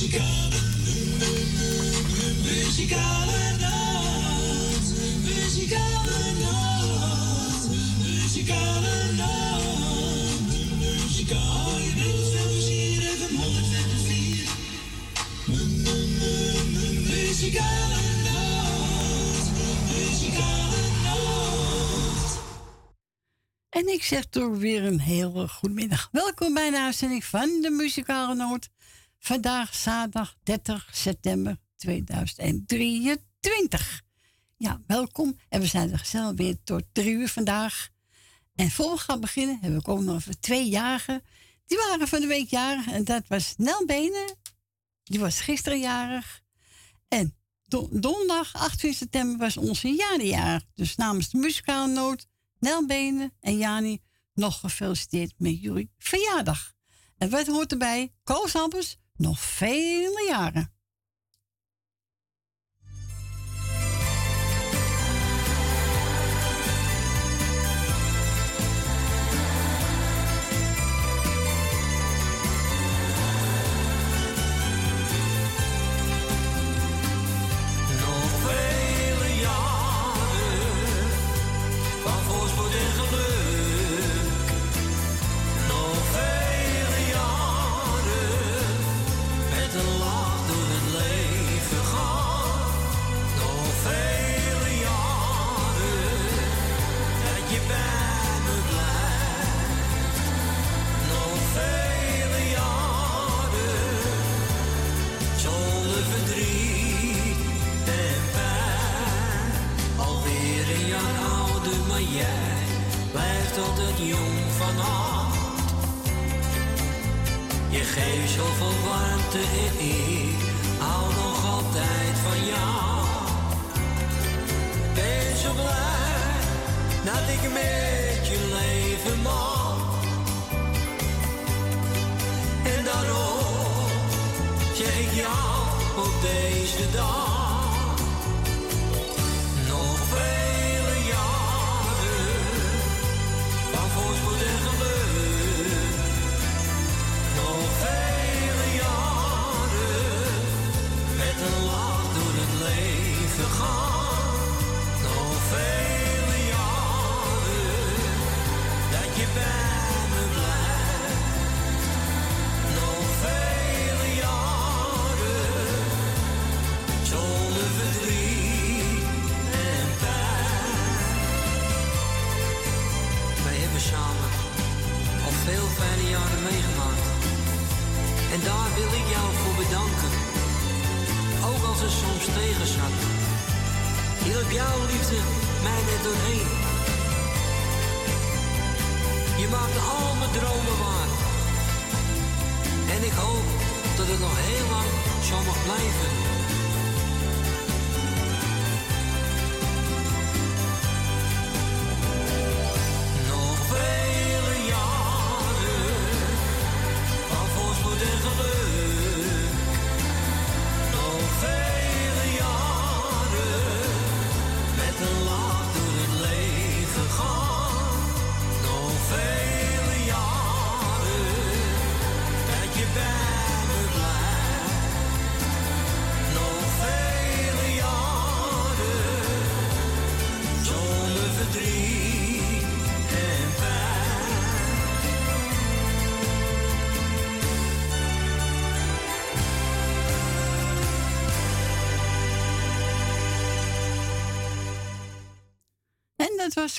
Muzikale, muzikale nacht. Muzikale nacht. Muzikale nacht. Muzikale nacht. Muzikale nacht. Muzikale nacht. En ik zeg toch weer een hele goedemiddag. Welkom bij de uitzending van de Muzikale Noot. Vandaag zaterdag 30 september 2023. Ja, welkom. En we zijn er gezellig weer tot drie uur vandaag. En voor we gaan beginnen hebben we ook nog even twee jarigen. Die waren van de week jarig. En dat was Nel Benen. Die was gisteren jarig. En do- donderdag 18 september was onze jarig. Dus namens de muzikale noot, Nel en Jani nog gefeliciteerd met jullie verjaardag. En wat hoort erbij? Koos Hampers, nog vele jaren.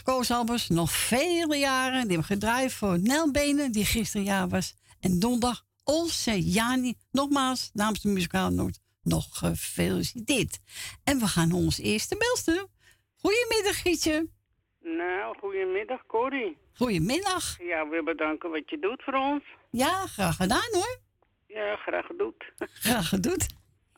Koos Albers nog vele jaren. Die hebben gedraaid voor Nel Benen, die gisteren jaar was. En donderdag onze Jani, nogmaals namens de muzikale noot, nog gefeliciteerd. En we gaan ons eerste belster. Goedemiddag, Gietje. Nou, goedemiddag Corrie. Goedemiddag. Ja, weer bedanken wat je doet voor ons. Ja, graag gedaan hoor. Ja, graag gedaan. Graag gedaan.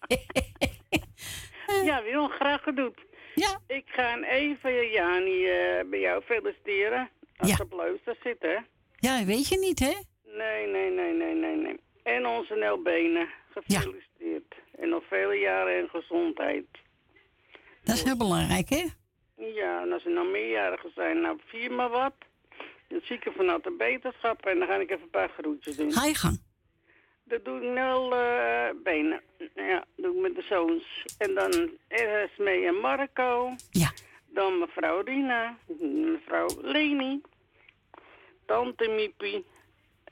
ja, Wil, graag gedaan. Ja. Ik ga even Jani eh, bij jou feliciteren. Als Ja. ze op luister zit, hè? Ja, weet je niet, hè? Nee, nee, nee, nee, nee, nee. En onze Nel Benen. Gefeliciteerd. En nog vele jaren en gezondheid. Dat is heel belangrijk, hè? Ja, en als er nog meerjarigen zijn, nou vier maar wat. Dan zie ik er vanuit de beterschap en dan ga ik even een paar groetjes doen. Ga je gang. Dat doe ik nul uh, benen. Ja, doe ik met de zoons. En dan Esme en Marco. Ja. Dan mevrouw Rina, mevrouw Leni, tante Miepie,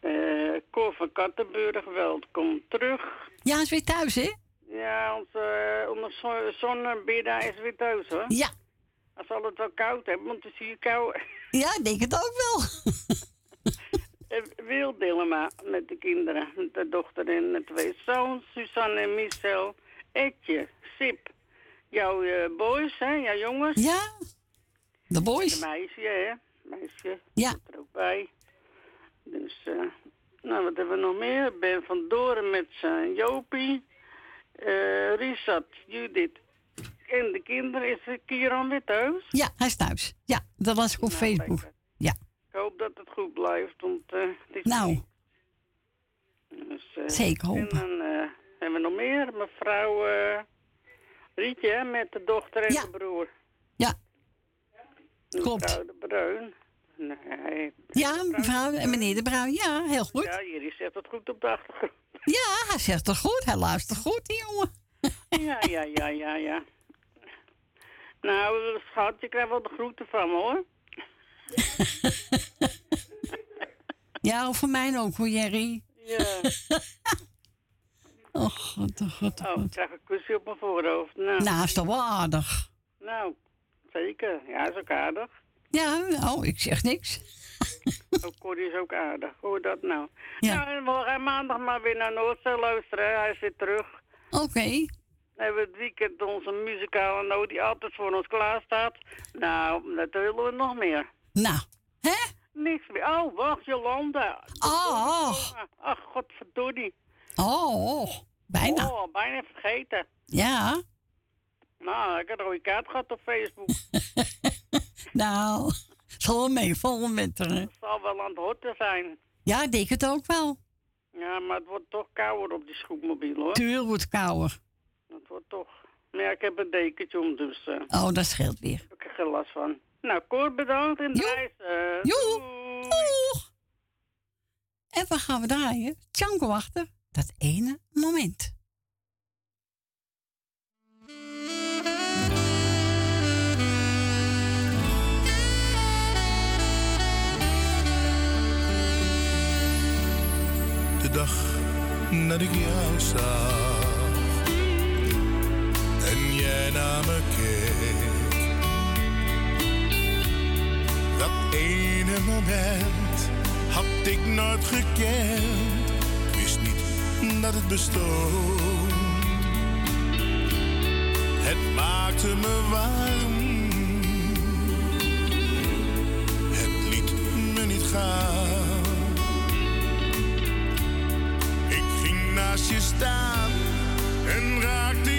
uh, Cor van Kattenburg, welkom terug. Ja, is weer thuis, hè? Ja, onze, uh, onze zonnebidda is weer thuis, hoor. Ja. Als zal het wel koud hebben, want het is hier koud. Ja, ik denk het ook wel. Eh, Wil Dillema met de kinderen, met de dochter en de twee zoons, Suzanne en Michel, Etje, Sip, jouw uh, boys, hè, jouw jongens. Ja, de boys. De meisje, hè, meisje. Ja. Zit er ook bij. Dus, uh, nou, wat hebben we nog meer? Ben van Doren met zijn Jopie, uh, Richard, Judith en de kinderen. Is Kieran weer thuis? Ja, hij is thuis. Ja, dat was ik op nou, Facebook. Ja. Ik hoop dat het goed blijft, want uh, het is Nou. Dus, uh, Zeker hopen. En dan uh, hebben we nog meer. Mevrouw Rietje met de dochter en ja. de broer. Ja. Klopt. Mevrouw de Bruin. Nee, ja, mevrouw en meneer de Bruin. Ja, heel goed. Ja, jullie zegt het goed op de achtergrond. Ja, hij zegt het goed. Hij luistert goed, die jongen. ja, ja, ja, ja, ja. Nou, schat, je krijgt wel de groeten van me, hoor. ja, of van mij ook, hoor, Jerry. Ja. oh, god, oh, god, oh. Oh, ik krijg een kusje op mijn voorhoofd. Nou, nou is toch wel aardig? Nou, zeker. Ja, is ook aardig. Ja, oh, ik zeg niks. oh, Corrie is ook aardig. Hoe dat nou? Ja. Nou, we gaan maandag maar weer naar Noordzee luisteren. Hij is weer terug. Oké. Okay. Dan hebben we het weekend onze muzikale noot die altijd voor ons klaar staat. Nou, dat willen we nog meer. Nou, hè? Niks meer. Oh, wacht, Jolanda. Oh. Ach, godverdorie. Oh, bijna. Oh, bijna vergeten. Ja. Nou, ik heb een rode kaart gehad op Facebook. nou, zal wel meevallen met haar. Het zal wel aan het horten zijn. Ja, ik denk het ook wel. Ja, maar het wordt toch kouder op die schroepmobiel, hoor. Tuur wordt kouder. Dat wordt toch... Maar ja, ik heb een dekentje om, dus... Uh, oh, dat scheelt weer. Ik heb er geen last van. Nou, Koor, bedankt en. Uh, Joe. Doeg. En wat gaan we draaien? Tjanko achter. Dat ene moment. De dag dat ik jou zag en jij naar me ene moment had ik nooit gekend. Ik wist niet dat het bestond. Het maakte me warm. Het liet me niet gaan. Ik ging naast je staan en raakte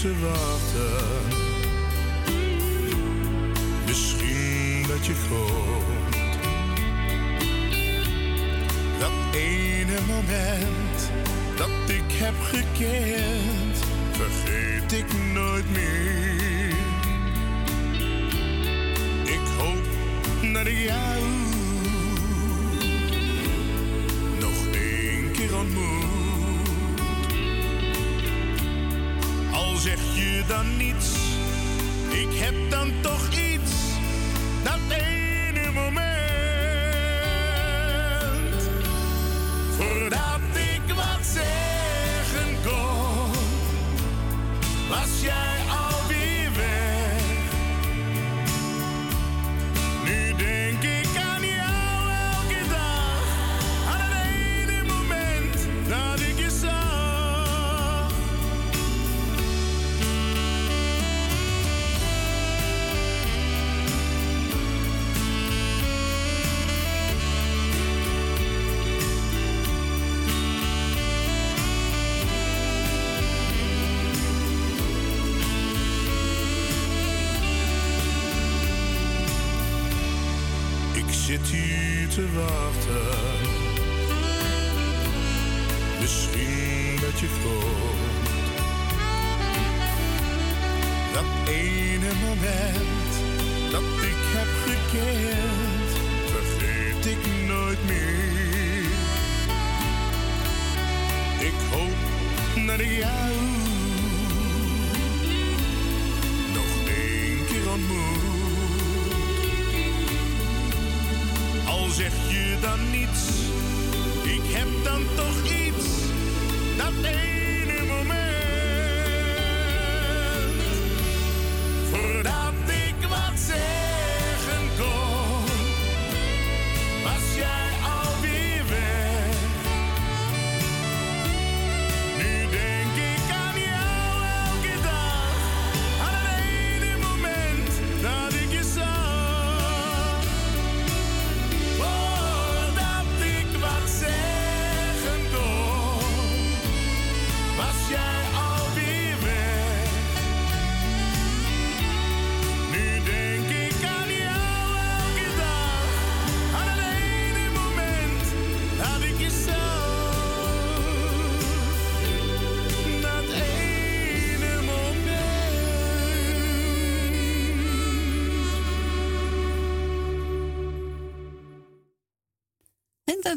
te wachten, misschien dat je komt. Dat ene moment dat ik heb gekend, vergeet ik nooit meer. Ik hoop dat ik jou nog één keer ontmoet. Zeg je dan niets, ik heb dan toch iets.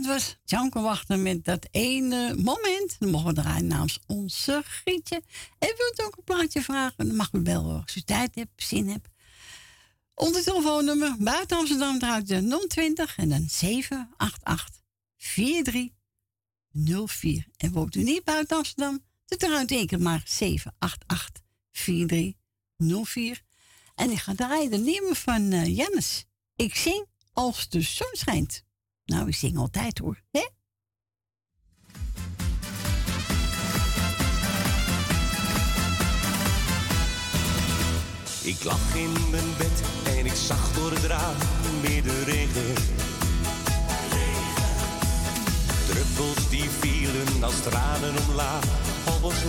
Dat was Janke Wachten met dat ene moment. Dan mogen we draaien namens onze Grietje. En wilt ook een plaatje vragen? Dan mag u bellen als u tijd hebt, zin hebt. Onze telefoonnummer buiten Amsterdam draait de 020 en dan 788 4304. En woont u niet buiten Amsterdam? Dan draait één keer maar 788 4304. En ik ga draaien de nummer van eh Jannes. Ik zing als de zon schijnt. Nou, ik zing altijd hoor. Hè? Ik lag in mijn bed en ik zag door het raam weer de regen. Druppels die vielen als tranen omlaag op ons.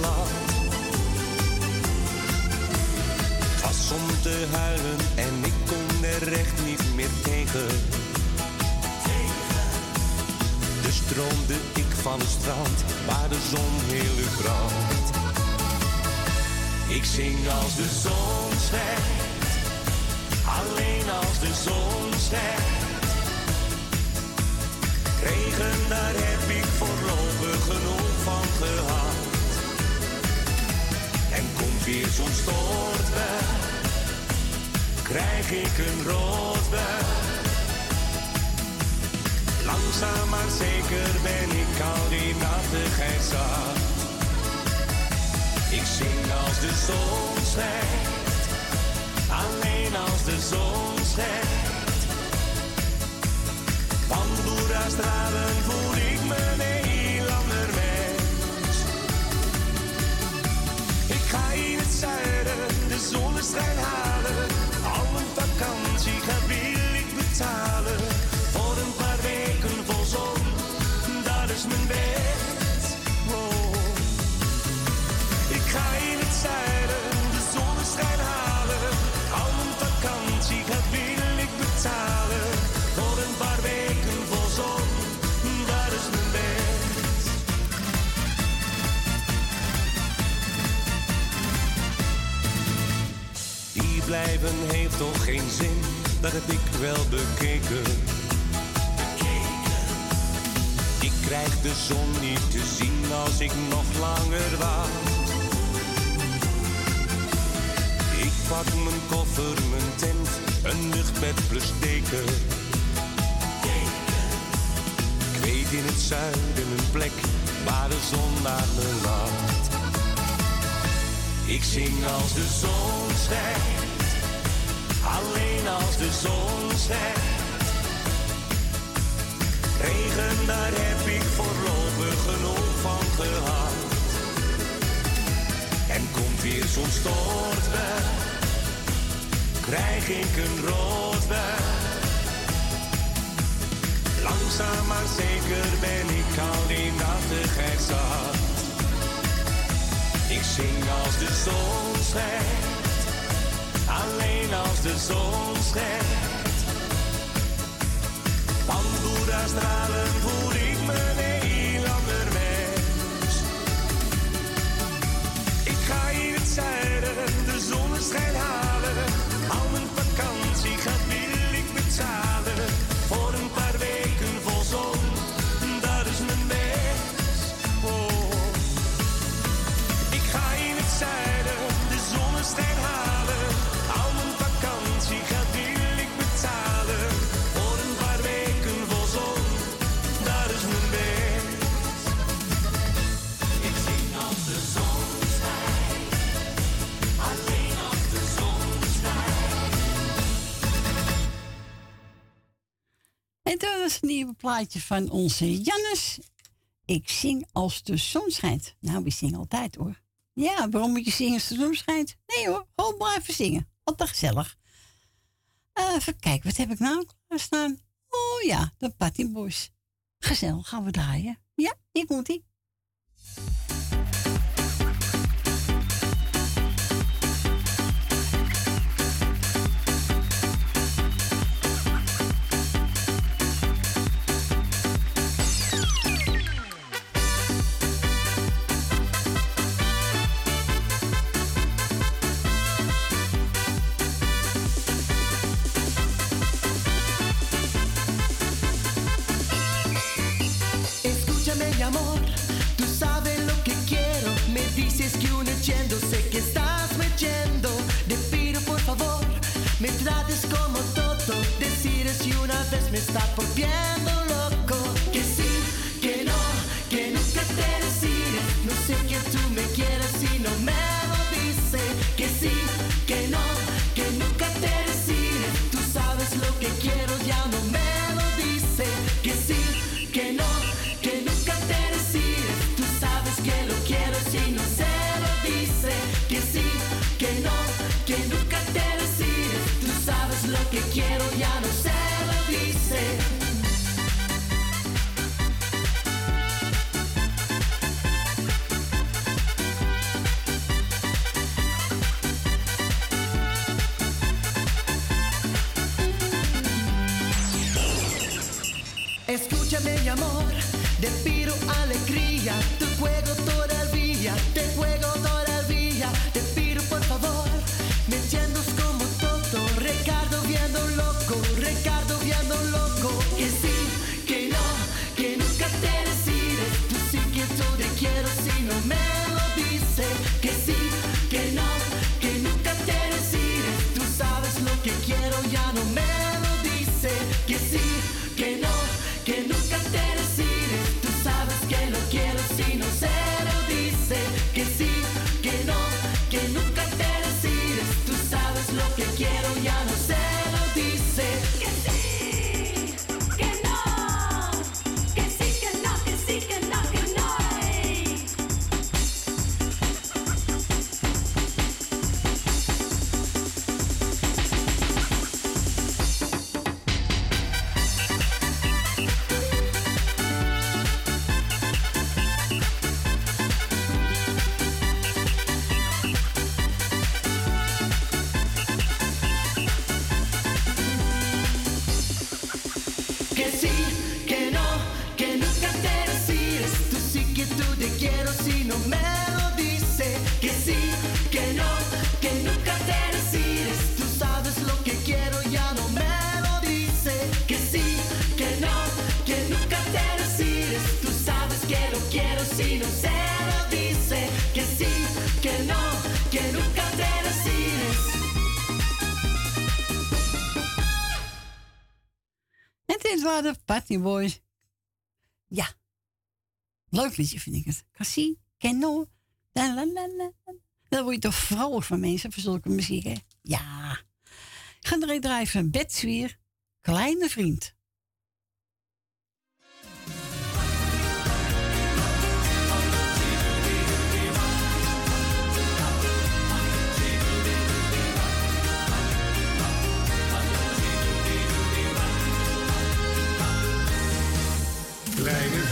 Het was om te huilen en ik kon er echt niet meer tegen. Stroomde ik van het strand waar de zon heel brandt. Ik zing als de zon schijnt, alleen als de zon schijnt. Regen, daar heb ik voorlopig genoeg van gehad. En komt weer zo'n stortbui, krijg ik een roodbui. Langzaam maar zeker ben ik al die nattigheid zat. Ik zing als de zon schijnt, alleen als de zon schijnt. Van Boerastralen voel ik me een heel ander. Ik ga in het zuiden de zonnestrijn halen, blijven heeft toch geen zin, dat heb ik wel bekeken. Ik krijg de zon niet te zien als ik nog langer wacht. Ik pak mijn koffer, mijn tent, een luchtbed plus deken. Ik weet in het zuiden een plek waar de zon naar me lacht. Ik zing als de zon schijnt, alleen als de zon schijnt. Regen, daar heb ik voorlopig genoeg van gehad. En komt weer zo'n stortbui, krijg ik een roodbui. Langzaam maar zeker ben ik al die nattigheid zat. Ik zing als de zon schijnt, alleen als de zon schijnt. Van Boeddha stralen voel ik me Nederlander mens. Ik ga hier het zuiden, de zonneschijn halen. Al mijn vakantie gaat wil ik betalen. nieuwe plaatje van onze Jannes. Ik zing als de zon schijnt. Nou, we zingen altijd hoor. Ja, waarom moet je zingen als de zon schijnt? Nee hoor, gewoon blijven zingen. Altijd gezellig. Eh, even kijken, wat heb ik nou staan? Oh ja, de Patty Gezel Gezellig, gaan we draaien. Ja, hier komt-ie. Me trates como todo, decides si una vez me está por volviendo The Boys. Ja. Leuk liedje vind ik het. Cassie, Kenno. La, la, la, la. Daar word je toch vrolijk van mensen voor zulke muziek, hè? Ja. Gaan er drijven draaien Bedsweer. Kleine vriend. krijgen.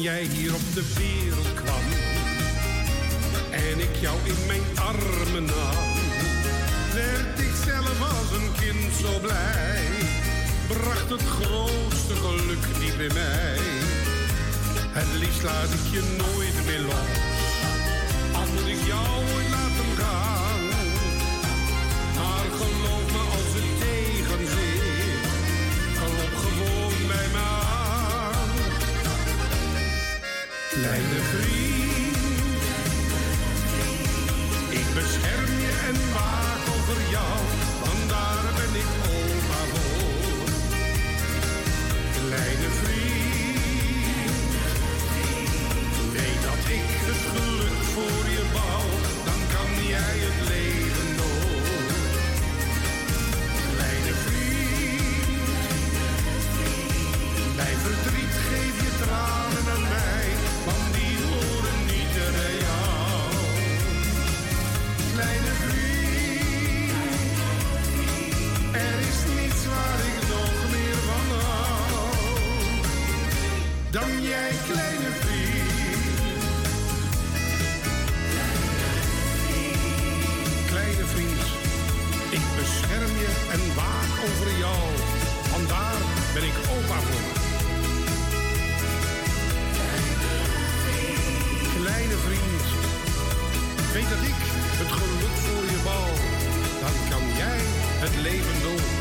Jij hier op de wereld kwam en ik jou in mijn armen nam, werd ik zelf als een kind zo blij. Bracht het grootste geluk diep in mij. Het liefst laat ik je nooit meer los, al moet ik jou Kleine vriend, ik bescherm je en waak over jou, want daar ben ik oma voor. Kleine vriend, weet dat ik het geluk voor je bouw, dan kan jij het leven door. Kleine vriend, bij verdriet geef je tranen aan Dan jij, kleine vriend. Kleine vriend, ik bescherm je en waak over jou. Vandaar ben ik opa voor. Kleine vriend, weet dat ik het geluk voor je bouw. Dan kan jij het leven door.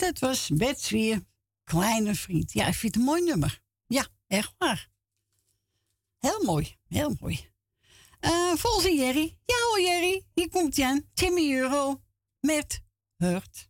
Dat was Bert Zwier, Kleine Vriend. Ja, ik vind het een mooi nummer. Ja, echt waar. Heel mooi, heel mooi. Eh volgens Jerry. Ja hoor Jerry, hier komt hij aan. Timmy Euro met Hurt.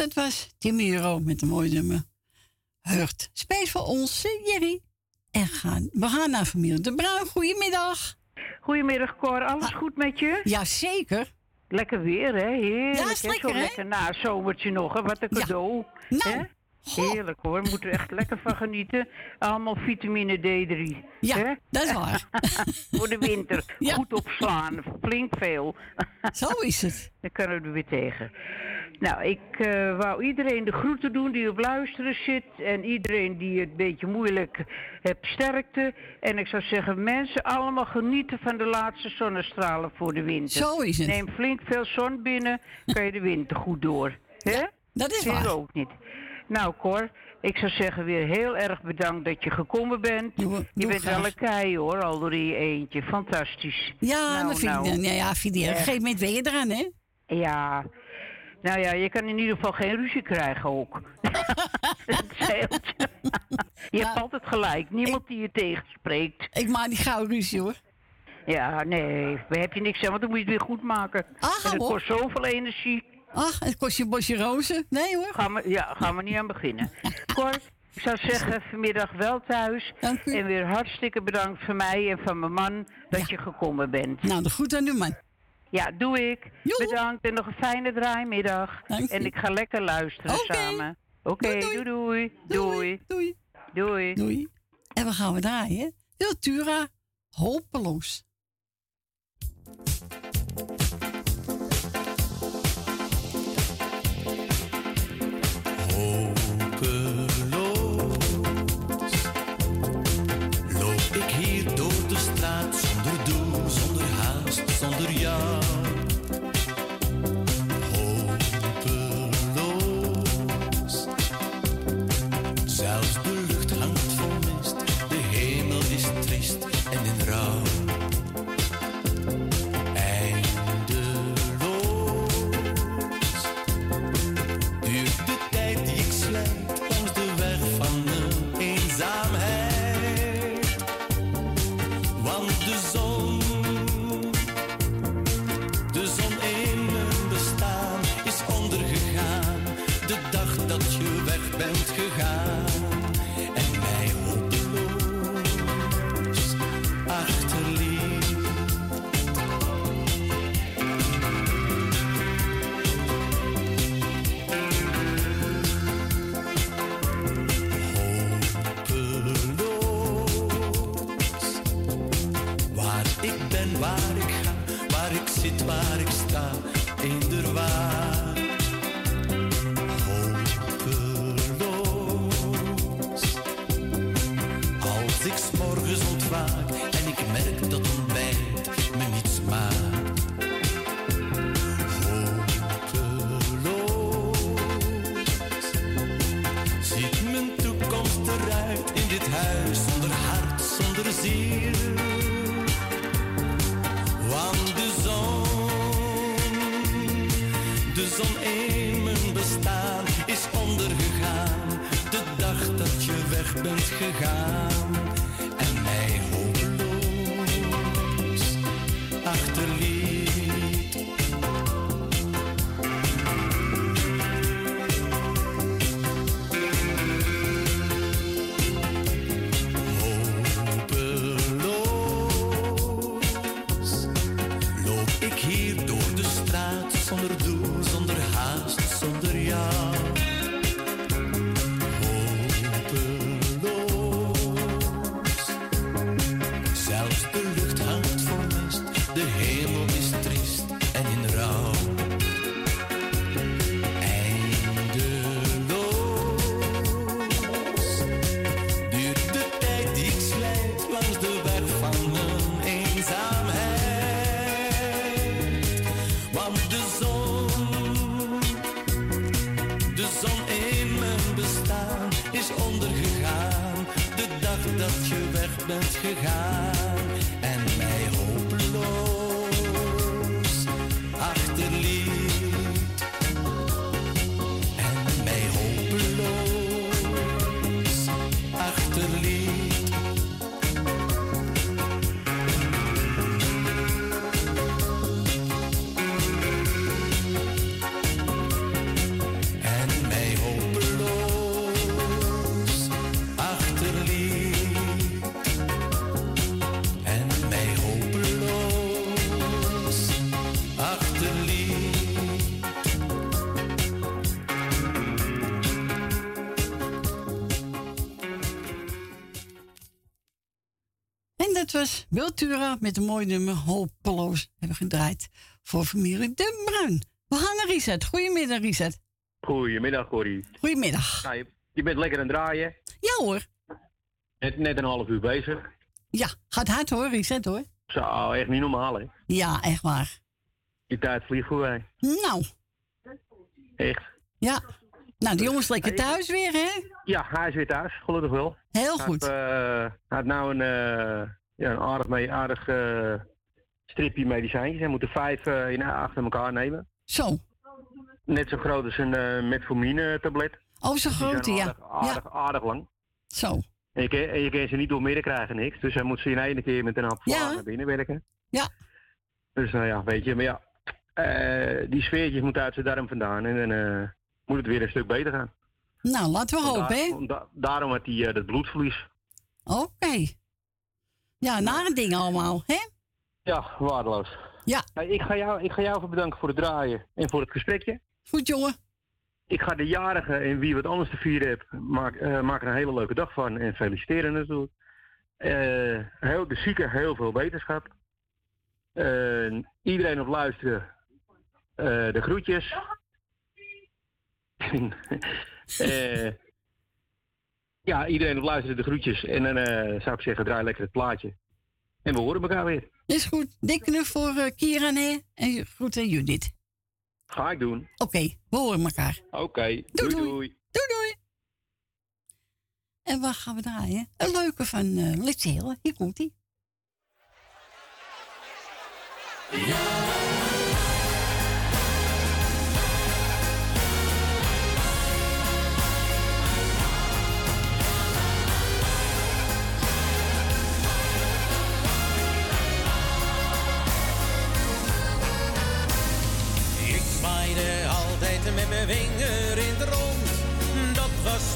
dat was Timmy Euro met een mooi nummer. Heurt. Speelt voor ons eh, Jerry. En gaan, we gaan naar familie De Bruin. Goedemiddag. Goedemiddag Cor, alles goed met je? Jazeker. Lekker weer hè, heerlijk. Ja, is lekker, Zo hè? lekker na zomertje nog, hè? wat een Ja. cadeau. Nou, hè? Heerlijk hoor, we moeten er echt lekker van genieten. Allemaal vitamine D3. Ja, hè? dat is waar. Voor de winter. Ja. Goed opslaan, flink veel. Zo is het. Dan kunnen we er weer tegen. Nou, ik eh, wou iedereen de groeten doen die op luisteren zit. En iedereen die het een beetje moeilijk hebt, sterkte. En ik zou zeggen, mensen allemaal genieten van de laatste zonnestralen voor de winter. Zo is het. Neem flink veel zon binnen, kan je de winter goed door. Hè? Dat is waar. ook niet. Nou Cor, ik zou zeggen weer heel erg bedankt dat je gekomen bent. Doe- je bent graag. wel een kei hoor, al door je eentje. Fantastisch. Ja, Nou, dat vind nou. ik. Ja, ja, vind. Op een gegeven moment ben je eraan, hè? Ja. Nou ja, je kan in ieder geval geen ruzie krijgen ook. Dat scheelt je. Je hebt Nou, altijd gelijk. Niemand die je tegenspreekt. Ik maak die gauw ruzie, hoor. Ja, nee, daar heb je niks aan, want dan moet je het weer goed maken. Ach, en het kost zoveel energie. Ach, het kost je een bosje rozen. Nee, hoor. Gaan we, ja, gaan we niet aan beginnen. Cor, ik zou zeggen, vanmiddag wel thuis. Dank u. En weer hartstikke bedankt van mij en van mijn man dat je gekomen bent. Nou, de goed aan u, man. Ja, doe ik. Joe. Bedankt en nog een fijne draaimiddag. En ik ga lekker luisteren samen. Oké, Doei, doei doei. Doei. Doei. Doei. Doei. En we gaan we draaien. Wiltura, hopeloos. Hopeloos dat je was Wiltura met een mooi nummer Hopeloos. Hebben gedraaid voor familie De Bruin. We gaan naar Richard. Goedemiddag, Richard. Goedemiddag, Corrie. Goedemiddag. Nou, je, je bent lekker aan het draaien. Ja hoor. Net, net een half uur bezig. Ja, gaat hard hoor, Richard hoor. Zo, echt niet normaal, hè? Ja, echt waar. Die tijd vliegt voorbij. Nou, Echt. ja. Nou, de jongens lekker thuis weer, hè? Ja, hij is weer thuis, gelukkig wel. Heel Hij goed. heeft, eh, hij heeft nou een, eh, ja, een aardig, mee, aardig eh, stripje medicijntjes. Hij moet er vijf eh, in, achter elkaar nemen. Zo. Net zo groot als een eh metformine tablet. Oh, zo grote, ja. Aardig, aardig, aardig lang. Zo. En je, kan, en je kan ze niet door midden krijgen, niks. Dus hij moet ze in één keer met een hap Ja. naar binnen werken. Ja. Dus nou ja, weet je, maar ja. die sfeertjes moeten uit zijn darm vandaan. En dan moet het weer een stuk beter gaan. Nou, laten we hopen, hè? Daar- da- daarom had hij dat bloedverlies. Oké. Ja, nare dingen allemaal, hè? Ja, waardeloos. Ja. Hey, ik, ga jou, ik ga jou even bedanken voor het draaien en voor het gesprekje. Goed, jongen. Ik ga de jarigen en wie wat anders te vieren heeft, maak, eh, maak er een hele leuke dag van. En feliciteren natuurlijk. Eh, heel, de zieken heel veel wetenschap. Eh, iedereen op luisteren. De groetjes. Ja, iedereen op luisteren de groetjes. En dan eh, zou ik zeggen, draai lekker het plaatje. En we horen elkaar weer. Is goed. Dik knuff voor eh, Kieran, hè? En groeten Judith. Ga ik doen. Oké, we horen elkaar. Oké, doei doei. doei. Doei, doei. En wat gaan we draaien? Een leuke van uh, Litzelen. Hier komt ie.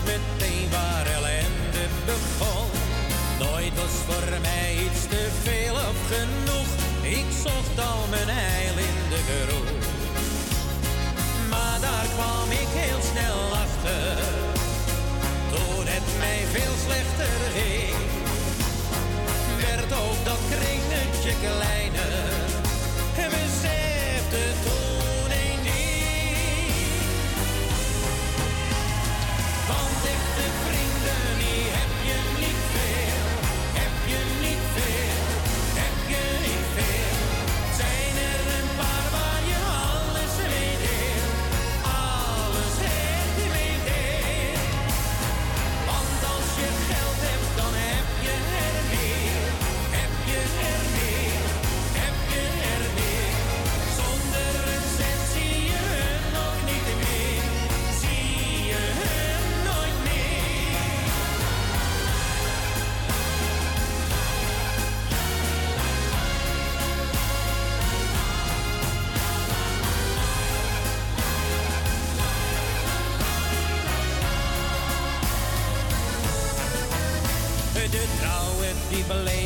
Meteen waar ellende begon. Nooit was voor mij iets te veel of genoeg. Ik zocht al mijn heil in de geroep. Maar daar kwam ik heel snel achter. Toen het mij veel slechter ging. Werd ook dat kringetje kleiner. believe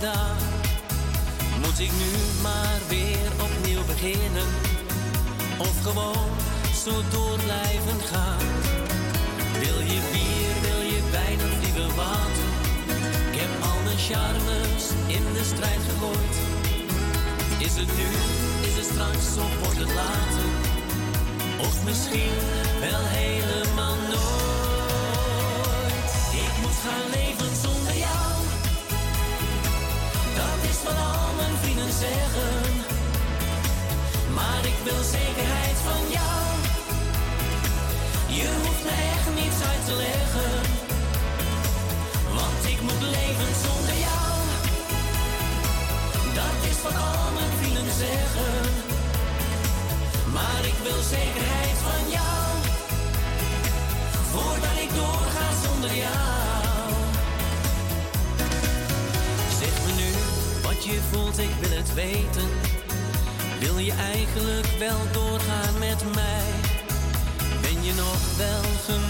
gedaan. Moet ik nu maar weer opnieuw beginnen? Of gewoon zo door blijven gaan? Wil je bier, wil je wijn of liever water? Ik heb al mijn charmes in de strijd gegooid. Is het nu, is het straks of wordt het later? Of misschien Want ik moet leven zonder jou. Dat is wat al mijn vrienden zeggen. Maar ik wil zekerheid van jou. Voordat ik doorga zonder jou. Zeg me nu wat je voelt, ik wil het weten. Wil je eigenlijk wel doorgaan met mij? Ben je nog wel genoeg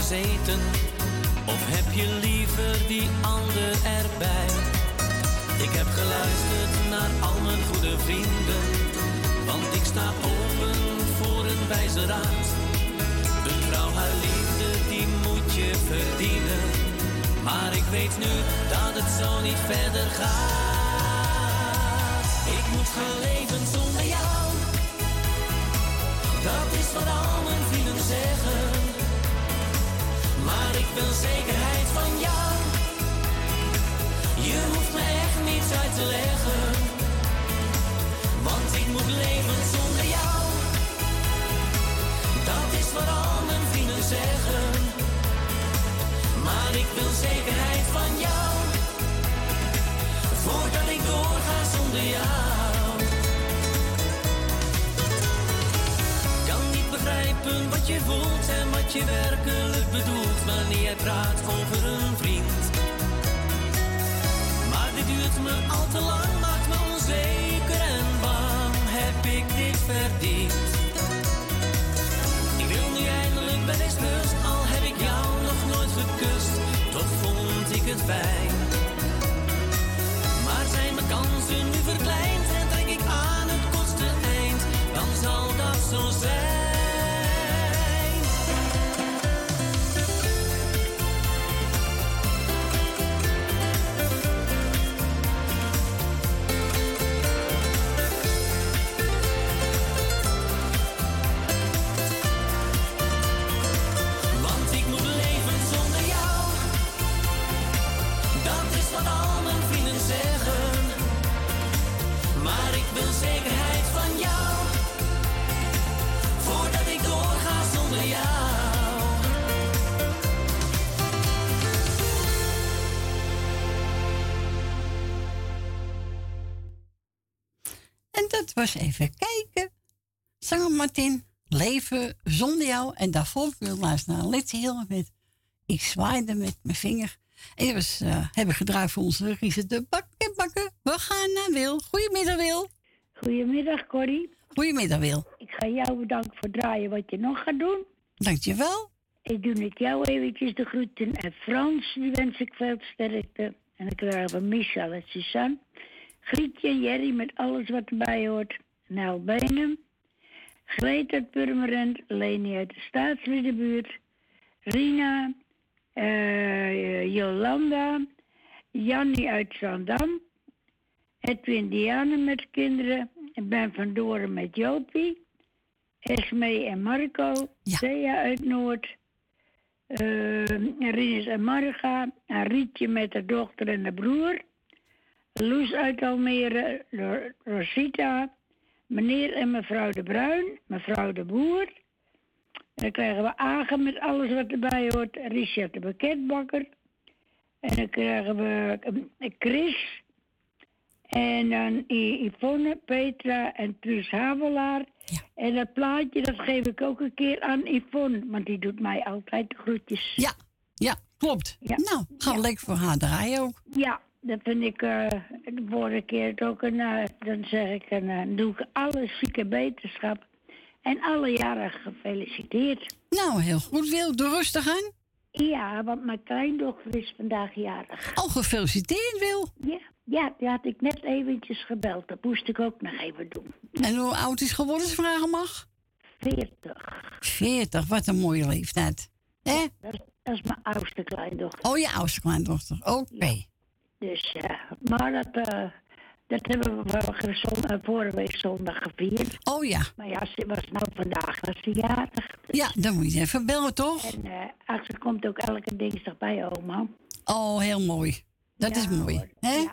Of heb je liever die ander erbij? Ik heb geluisterd naar al mijn goede vrienden. Want ik sta open voor een wijze raad. Een vrouw haar liefde, die moet je verdienen. Maar ik weet nu dat het zo niet verder gaat. Ik moet gaan leven zonder jou. Dat is wat al mijn vrienden zeggen. Maar ik wil zekerheid van jou. Je hoeft me echt niets uit te leggen. Want ik moet leven zonder jou. Dat is wat al mijn vrienden zeggen. Maar ik wil zekerheid van jou. Voordat ik doorga zonder jou. Wat je voelt en wat je werkelijk bedoelt wanneer je praat over een vriend. Maar dit duurt me al te lang, maakt me onzeker en bang. Heb ik dit verdiend? Ik wil nu eindelijk bij deze rust, al heb ik jou nog nooit gekust. Toch vond ik het fijn. Maar zijn mijn kansen nu verkleind en trek ik aan het kortste eind, dan zal dat zo zijn. Was even kijken. Zanger Martin, leven zonder jou. En daarvoor wil luisteren naar Letty Hill met Ik zwaaide met mijn vinger. En dat was, eh, hebben gedraaid voor onze Riese de bakken bakken. We gaan naar Wil. Goedemiddag Wil. Goedemiddag Corrie. Goedemiddag Wil. Ik ga jou bedanken voor draaien wat je nog gaat doen. Dankjewel. Ik doe ik jou eventjes de groeten. En Frans, die wens ik veel sterkte. En dan krijgen we Michel en Suzanne. Grietje Jerry met alles wat erbij hoort. Nel Benen. Greet uit Purmerend. Leni uit de Staatsridderbuurt. Rina. eh, Jolanda. Jannie uit Zandam. Edwin Diane met kinderen. En Ben van Doren met Jopie. Esmee en Marco. Thea uit Noord. eh Rinus en Marga. Rietje met haar dochter en haar broer. Loes uit Almere. Ro- Rosita. Meneer en mevrouw De Bruin. Mevrouw De Boer. En dan krijgen we Agen met alles wat erbij hoort. Richard de Pakketbakker. En dan krijgen we eh, Chris. En dan Yvonne, Petra en Truus Havelaar. En dat plaatje, dat geef ik ook een keer aan Yvonne. Want die doet mij altijd de groetjes. Ja, ja, klopt. Nou, gaan we lekker voor haar draaien ook. Ja, dat vind ik eh, de vorige keer het ook. Een, eh, dan zeg ik, en, dan doe ik alle zieke beterschap. En alle jaren gefeliciteerd. Nou, heel goed Wil. Doe rustig aan. Ja, want mijn kleindochter is vandaag jarig. Oh, gefeliciteerd, Wil. Ja, ja, die had ik net eventjes gebeld. Dat moest ik ook nog even doen. En hoe oud is geworden, als vragen mag? 40. 40, wat een mooie leeftijd. Hè? Dat, is- dat is mijn oudste kleindochter. Oh, je oudste kleindochter. Oké. Ja. Maar dat, eh, dat hebben we eh, vorige week zondag gevierd. Oh ja. Maar ja, ze was nou vandaag was ze jarig. Ja, dan moet je even bellen, toch? En eh Axel komt ook elke dinsdag bij oma. Oh, heel mooi. Dat Ja, is mooi. Hè?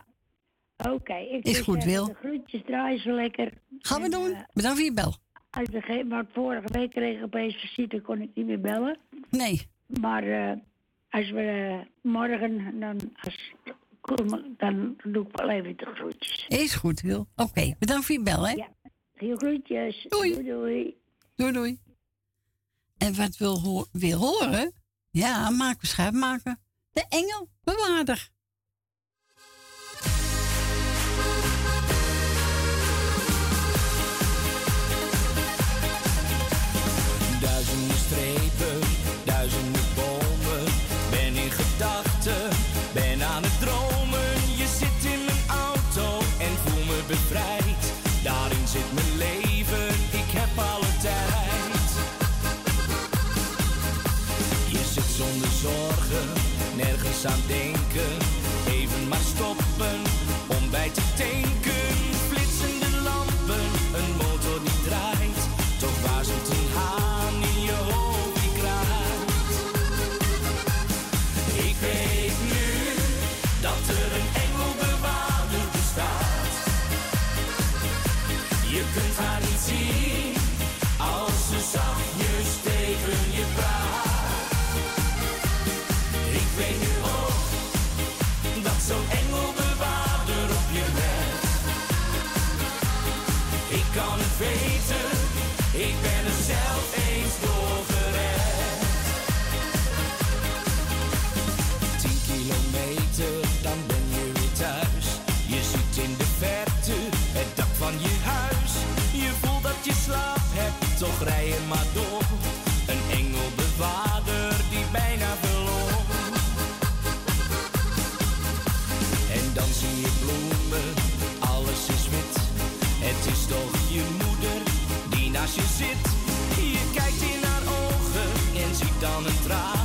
Oké, ik Is goed, Wil. De groetjes draaien zo lekker. Gaan we En, doen. eh, Bedankt voor je bel. als ik geen- want vorige week kreeg ik opeens visite, kon ik niet meer bellen. Nee. Maar eh, als we eh, morgen, dan, als, dan doe ik wel even de groetjes. Is goed, Wil. Oké, bedankt voor je bel, hè? Ja. Veel groetjes. Doei. Doei, doei. Doei, doei. En wat wil, ho- wil horen? Ja, maak beschrijf maken. De engel bewaarder. Duizenden strepen, duizenden Something. entrar.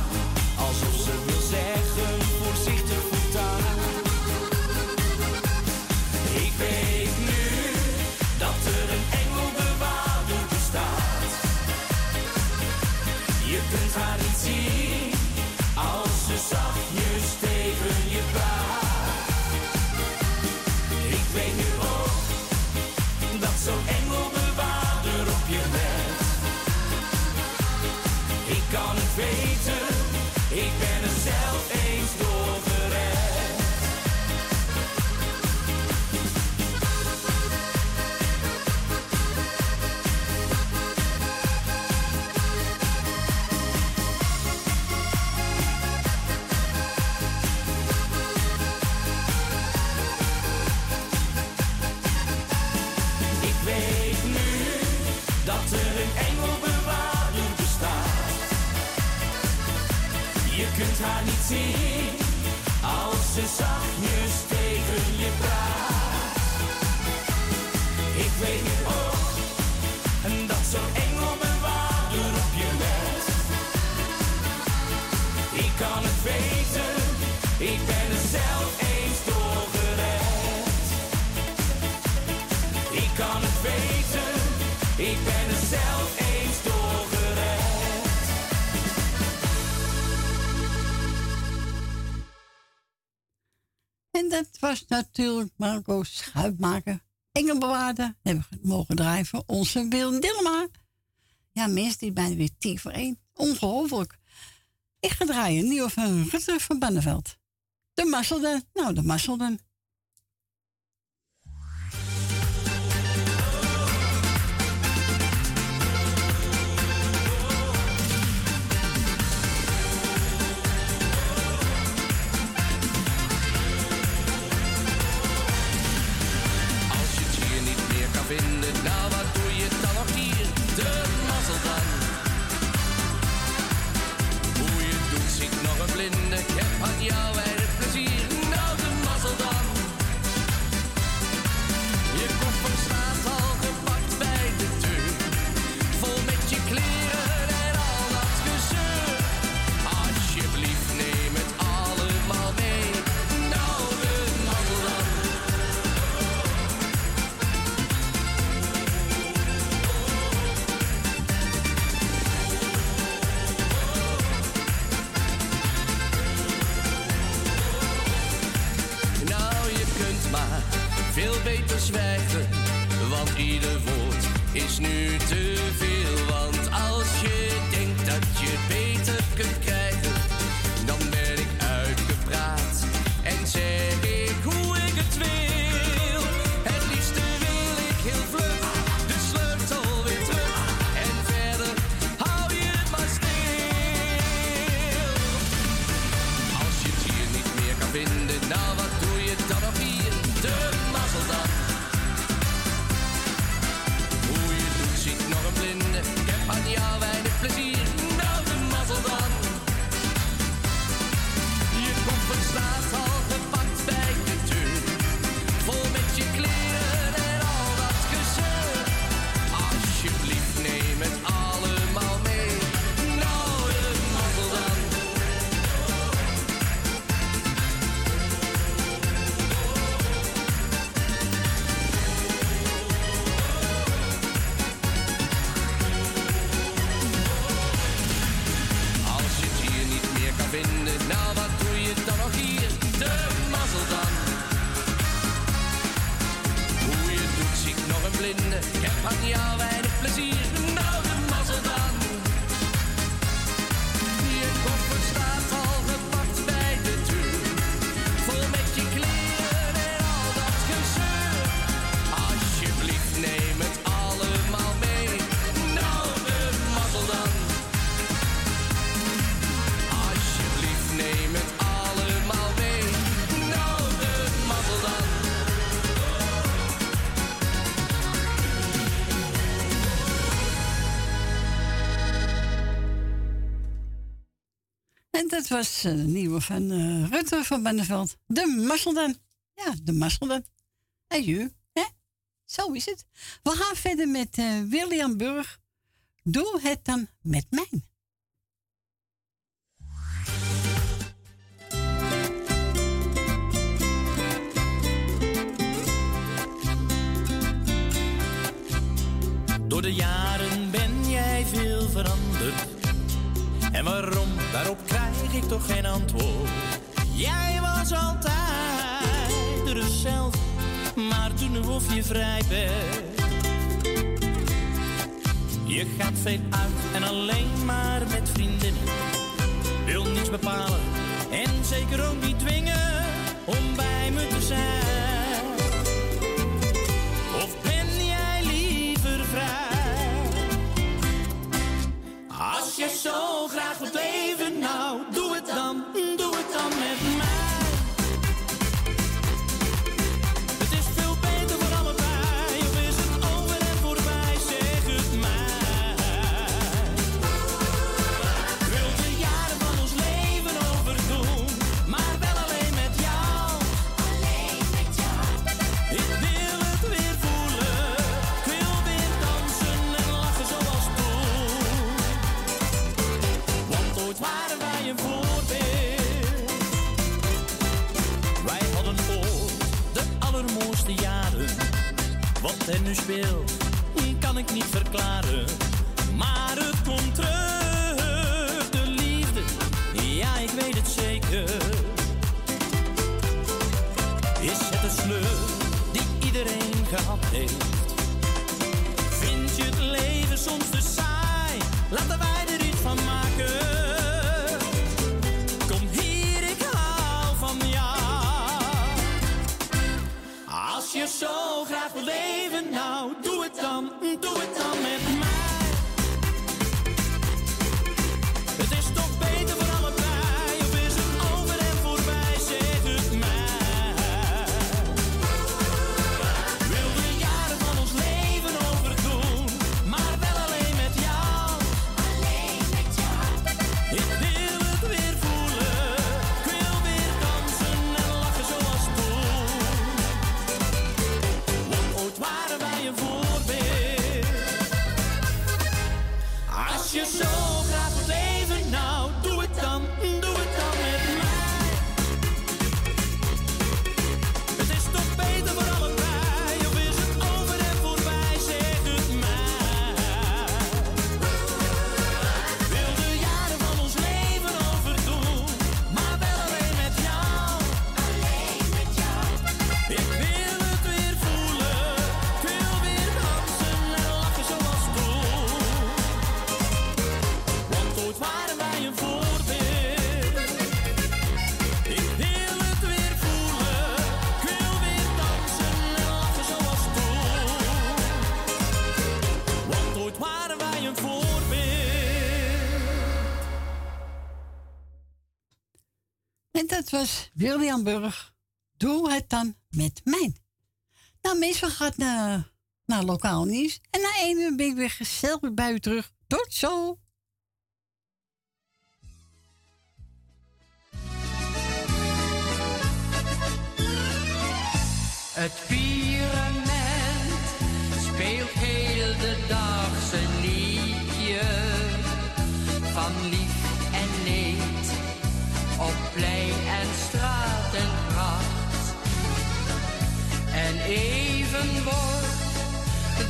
Natuurlijk Marco Schuitmaker. Engelbewaarder. Hebben we mogen draaien voor onze Wil Dillema. Ja, mensen die bijna weer tien voor één. Ongelooflijk. Ik ga draaien. Nieuwe van Rutte van Banneveld. De Masselden. Nou, de Masselden. want ieder woord is nu te was eh, de nieuwe van eh, Rutte van Benneveld. De Masselden. Ja, de Masselden. Adieu. Hè? Zo is het. We gaan verder met eh, William Burg. Doe het dan met mij. Door de jaren ben jij veel veranderd en waarom, daarop krijg ik toch geen antwoord. Jij was altijd dezelfde, maar toen nu of je vrij bent. Je gaat veel uit en alleen maar met vrienden. Wil niets bepalen en zeker ook niet dwingen om bij me te zijn. Is zo graag het leven nou. jaren. Wat er nu speelt, kan ik niet verklaren. Maar het komt terug, de liefde, ja ik weet het zeker. Is het een sleutel die iedereen gehad heeft? Vind je het leven soms te saai? Laten wij er iets van maken. zo graag wil leven. Nou, doe het dan, doe het dan met William Burg. Doe het dan met mij. Nou, meestal gaat naar, naar lokaal nieuws. En na één uur ben ik weer gezellig bij u terug. Tot zo! Het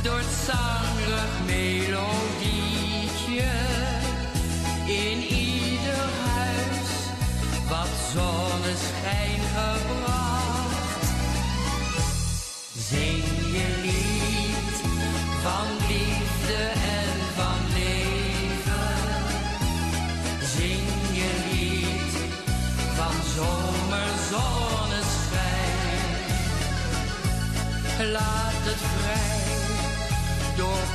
door zangerig melodietje in ieder huis wat zonneschijn gebracht. Zing je lied van liefde en van leven. Zing je lied van zomerzonneschijn. Laat het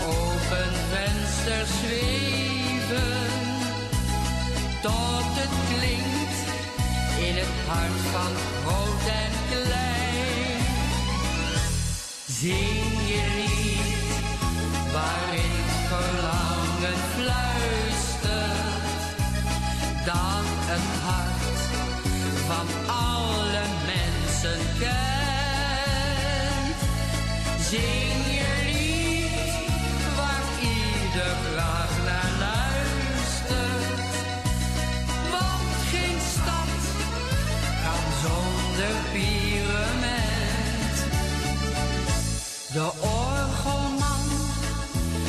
open vensters zweven. Tot het klinkt in het hart van groot en klein. Zing je lied waarin het verlangen fluistert. Dat het hart van alle mensen kent. Zing De orgelman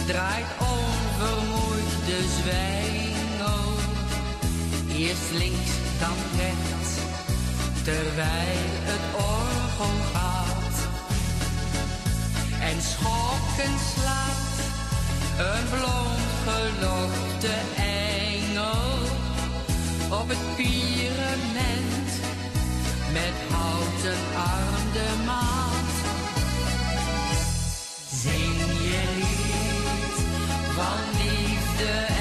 draait onvermoeid de zwijngel. Eerst links, dan rechts, terwijl het orgel gaat. En schokken slaat een blond gelokte engel op het pyramid met houten arm de maat. Van liefde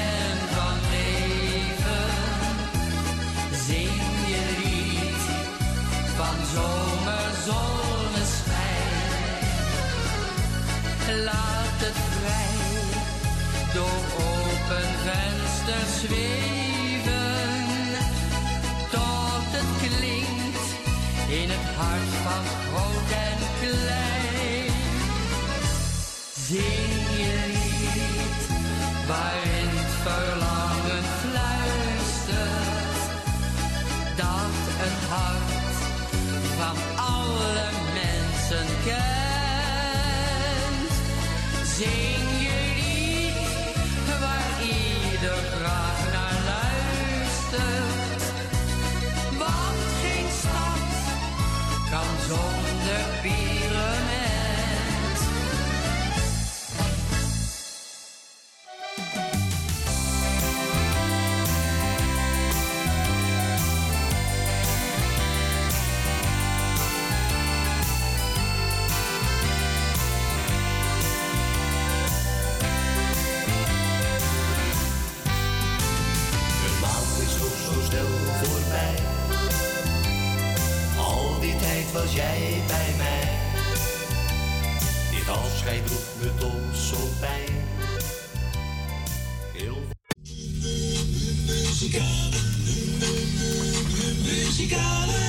doet me zo pijn. Heel Muzikale, muzikale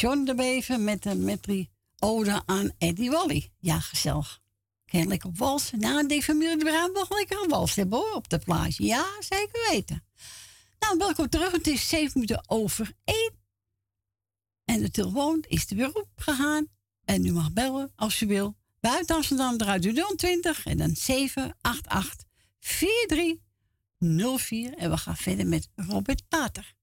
John de Beven met de metrie ode aan Eddie Wally. Ja, gezellig. Kan lekker op walsen. Nou, die familie de Bruin nog lekker een wals hebben hoor, op de plage. Ja, zeker weten. Nou, welkom terug. Het is zeven minuten over één. En de telefoon is er weer opgegaan. En u mag bellen als u wil. Buiten Amsterdam eruit 020 en dan 788 4304. En we gaan verder met Robert Pater.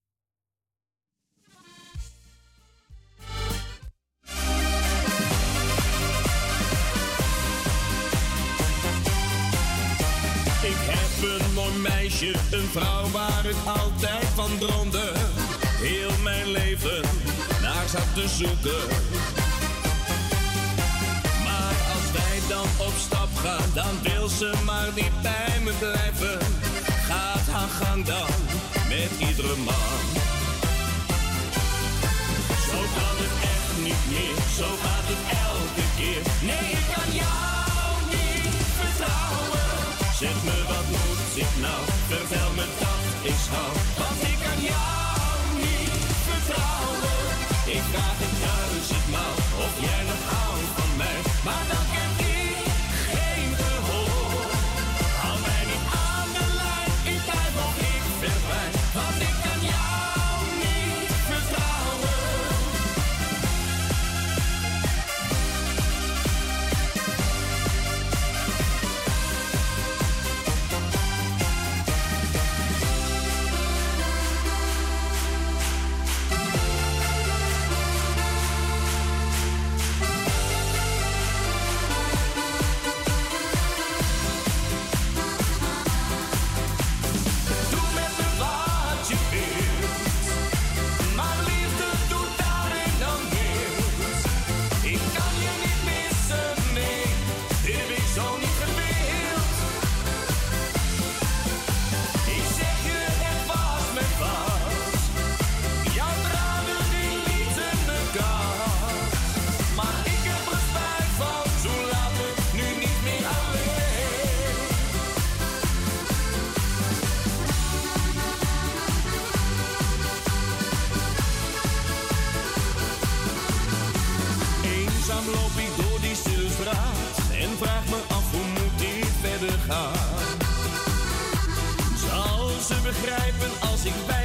Een meisje, een vrouw waar ik altijd van droomde. Heel mijn leven naar zat te zoeken. Maar als wij dan op stap gaan, dan wil ze maar niet bij me blijven. Gaat haar gang dan met iedere man. Zo kan het echt niet meer, zo gaat het elke keer. Nee, ik kan jou niet vertrouwen. Zeg me nou, vertel me dat ik hou. Want ik kan jou niet vertrouwen. Ik vraag het Flashing back.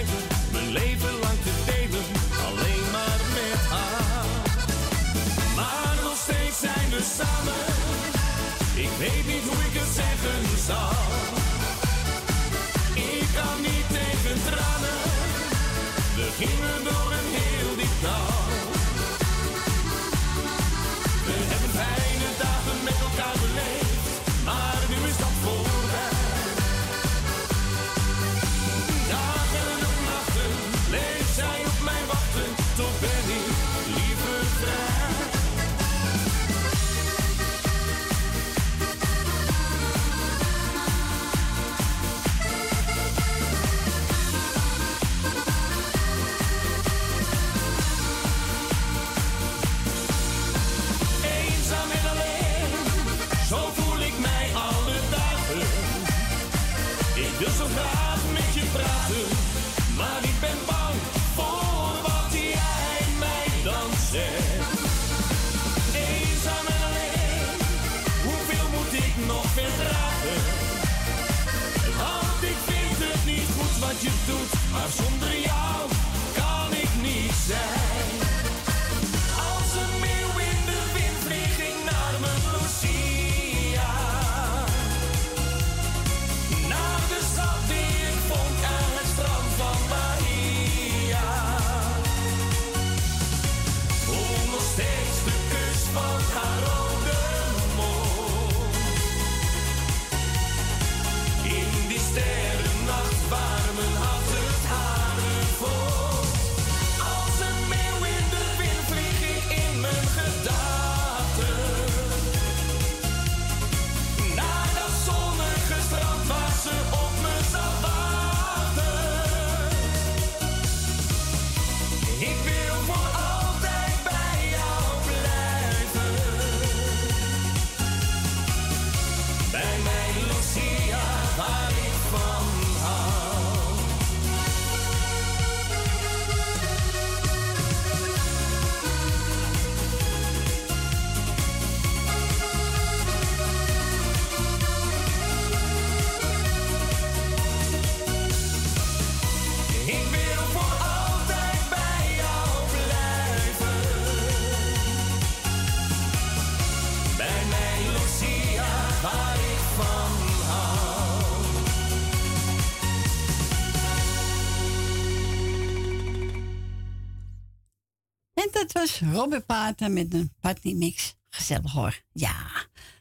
Pater met een partymix. Gezellig hoor. Ja.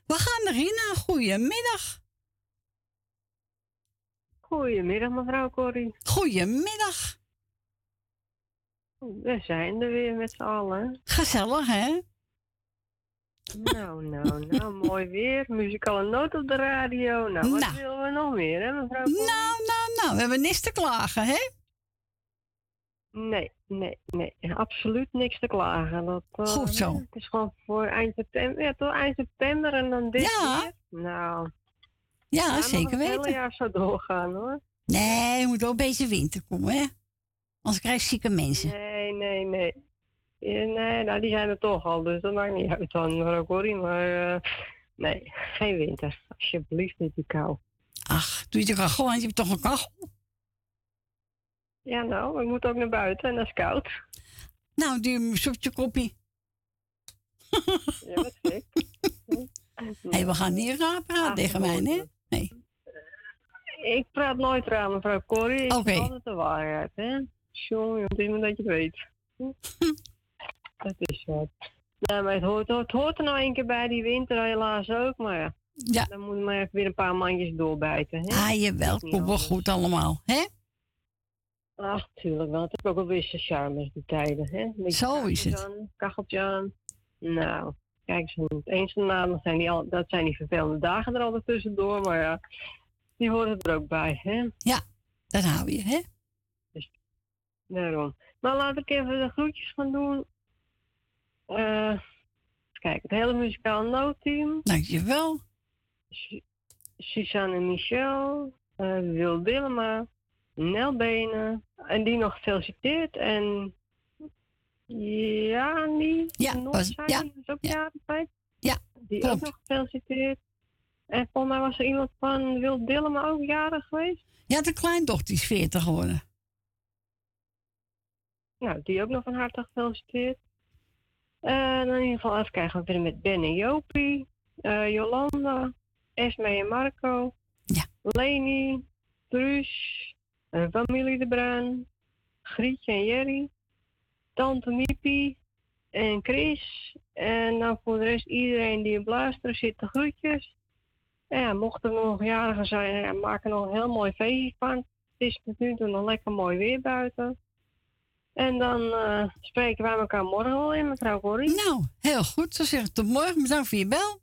We gaan erin aan. Goedemiddag. Goedemiddag, mevrouw Corrie. Goedemiddag. We zijn er weer met z'n allen. Gezellig, hè? Nou, nou, nou, mooi weer. Muzikale noot op de radio. Nou, wat Nou. willen we nog meer, hè, mevrouw Corrie? Nou, nou, nou. We hebben niks te klagen, hè? Nee, nee, nee. Absoluut niks te klagen. Dat, eh, Goed zo. Het is gewoon voor eind september. Ja, toch eind september en dan dit Ja. weer. Nou. Ja, zeker nog het hele weten. jaar zo doorgaan, hoor. Nee, er moet wel een beetje winter komen, hè? Anders krijg je zieke mensen. Nee, nee, nee. Nee, nou, die zijn er toch al, dus dat maakt niet uit dan, mevrouw Corrie. Maar eh, nee, geen winter. Alsjeblieft niet die kou. Ach, doe je de kachel aan? Je hebt toch een kachel? Ja, nou, we moeten ook naar buiten en dat is koud. Nou, doe hem eens op je koppie. Ja, wat gek. Hé, hey, we gaan niet raar praten Ach, tegen mij, hè? Nee. Ik praat nooit raar, mevrouw Corrie. Ik zeg altijd de waarheid, hè. Jongen, het is maar dat je het weet. dat is wat. Nee, maar het hoort, het hoort er nou een keer bij, die winter helaas ook. Maar ja, Ja. dan moet je maar even weer een paar mandjes doorbijten. Hè? Ah, jawel, komt wel goed allemaal, hè? Ach, tuurlijk wel. Het heeft ook alweer zijn charmes, die tijden. Hè? Beetje Zo is het. aan, Kacheltje aan. Nou, kijk eens, het eens en na, zijn die al, dat zijn die vervelende dagen er altijd tussendoor. Maar ja, die horen er ook bij, hè? Ja, dat hou je, hè? Daarom. Maar laat ik even de groetjes gaan doen. Eh, kijk, het hele muzikaal noodteam. Dankjewel. Su- Suzanne en Michel, eh Wil Willema, Nel Benen. En die nog gefeliciteerd. En Jani Ja, Noordzij, ja, die is ook jarig geweest. Ja, Die klopt. ook nog gefeliciteerd. En volgens mij was er iemand van Wil Willema ook jarig geweest. Ja, de kleindochter is 40 geworden. Nou, die ook nog van harte gefeliciteerd. En in ieder geval even kijken, we beginnen met Ben en Jopie, eh, Jolanda, Esme en Marco, Leni, Truus, familie De Bruin, Grietje en Jerry, Tante Miepie en Chris. En dan voor de rest iedereen die op luisteren zit, de groetjes. En ja, mochten er nog jarigen zijn, ja, maak er nog een heel mooi feestje van. Het is tot nu toe nog lekker mooi weer buiten. En dan eh, spreken wij elkaar morgen wel in, mevrouw Corrie. Nou, heel goed. Zo zeg ik tot morgen. Bedankt voor je bel.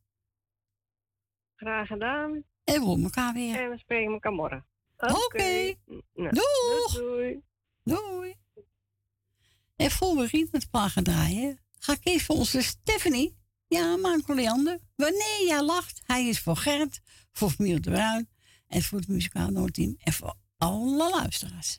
Graag gedaan. En we horen elkaar weer. En we spreken elkaar morgen. Oké. Nou, Doeg. Doei. Doei. En voor we Riet met pa gaan draaien, ga ik even voor onze Stephanie. Ja, Marco Leander. Wanneer jij lacht, hij is voor Gert, voor familie de Bruin en voor het muzikaal noodteam en voor alle luisteraars.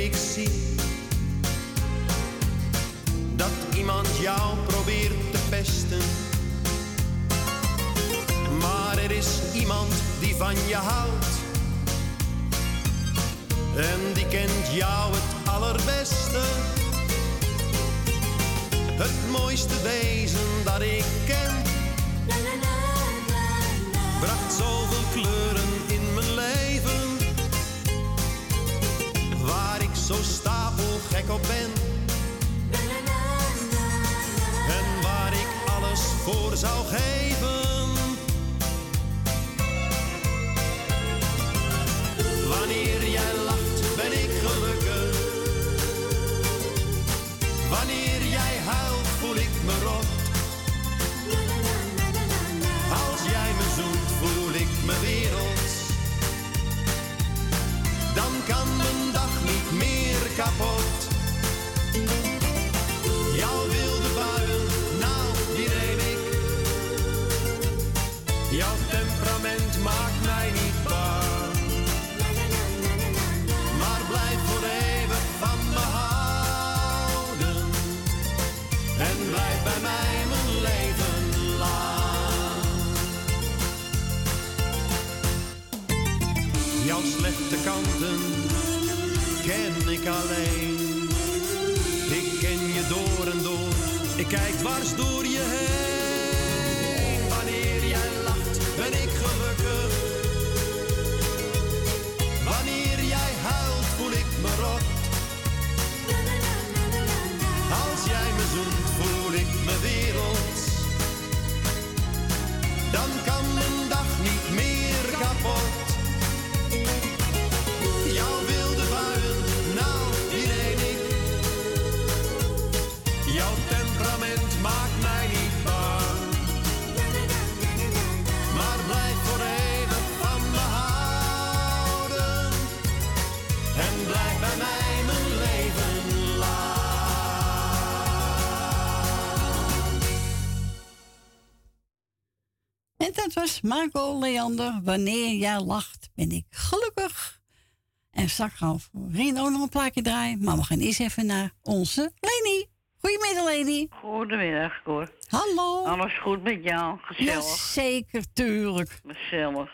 iemand jou probeert te pesten. Maar er is iemand die van je houdt. En die kent jou het allerbeste. Het mooiste wezen dat ik ken. Zou geven. Dat was Marco Leander. Wanneer jij lacht, ben ik gelukkig. En straks gaan we Rien ook nog een plaatje draaien. Maar we gaan eerst even naar onze Leni. Goedemiddag, Leni. Goedemiddag, Cor. Hallo. Alles goed met jou? Gezellig. Jazeker, tuurlijk. Gezellig.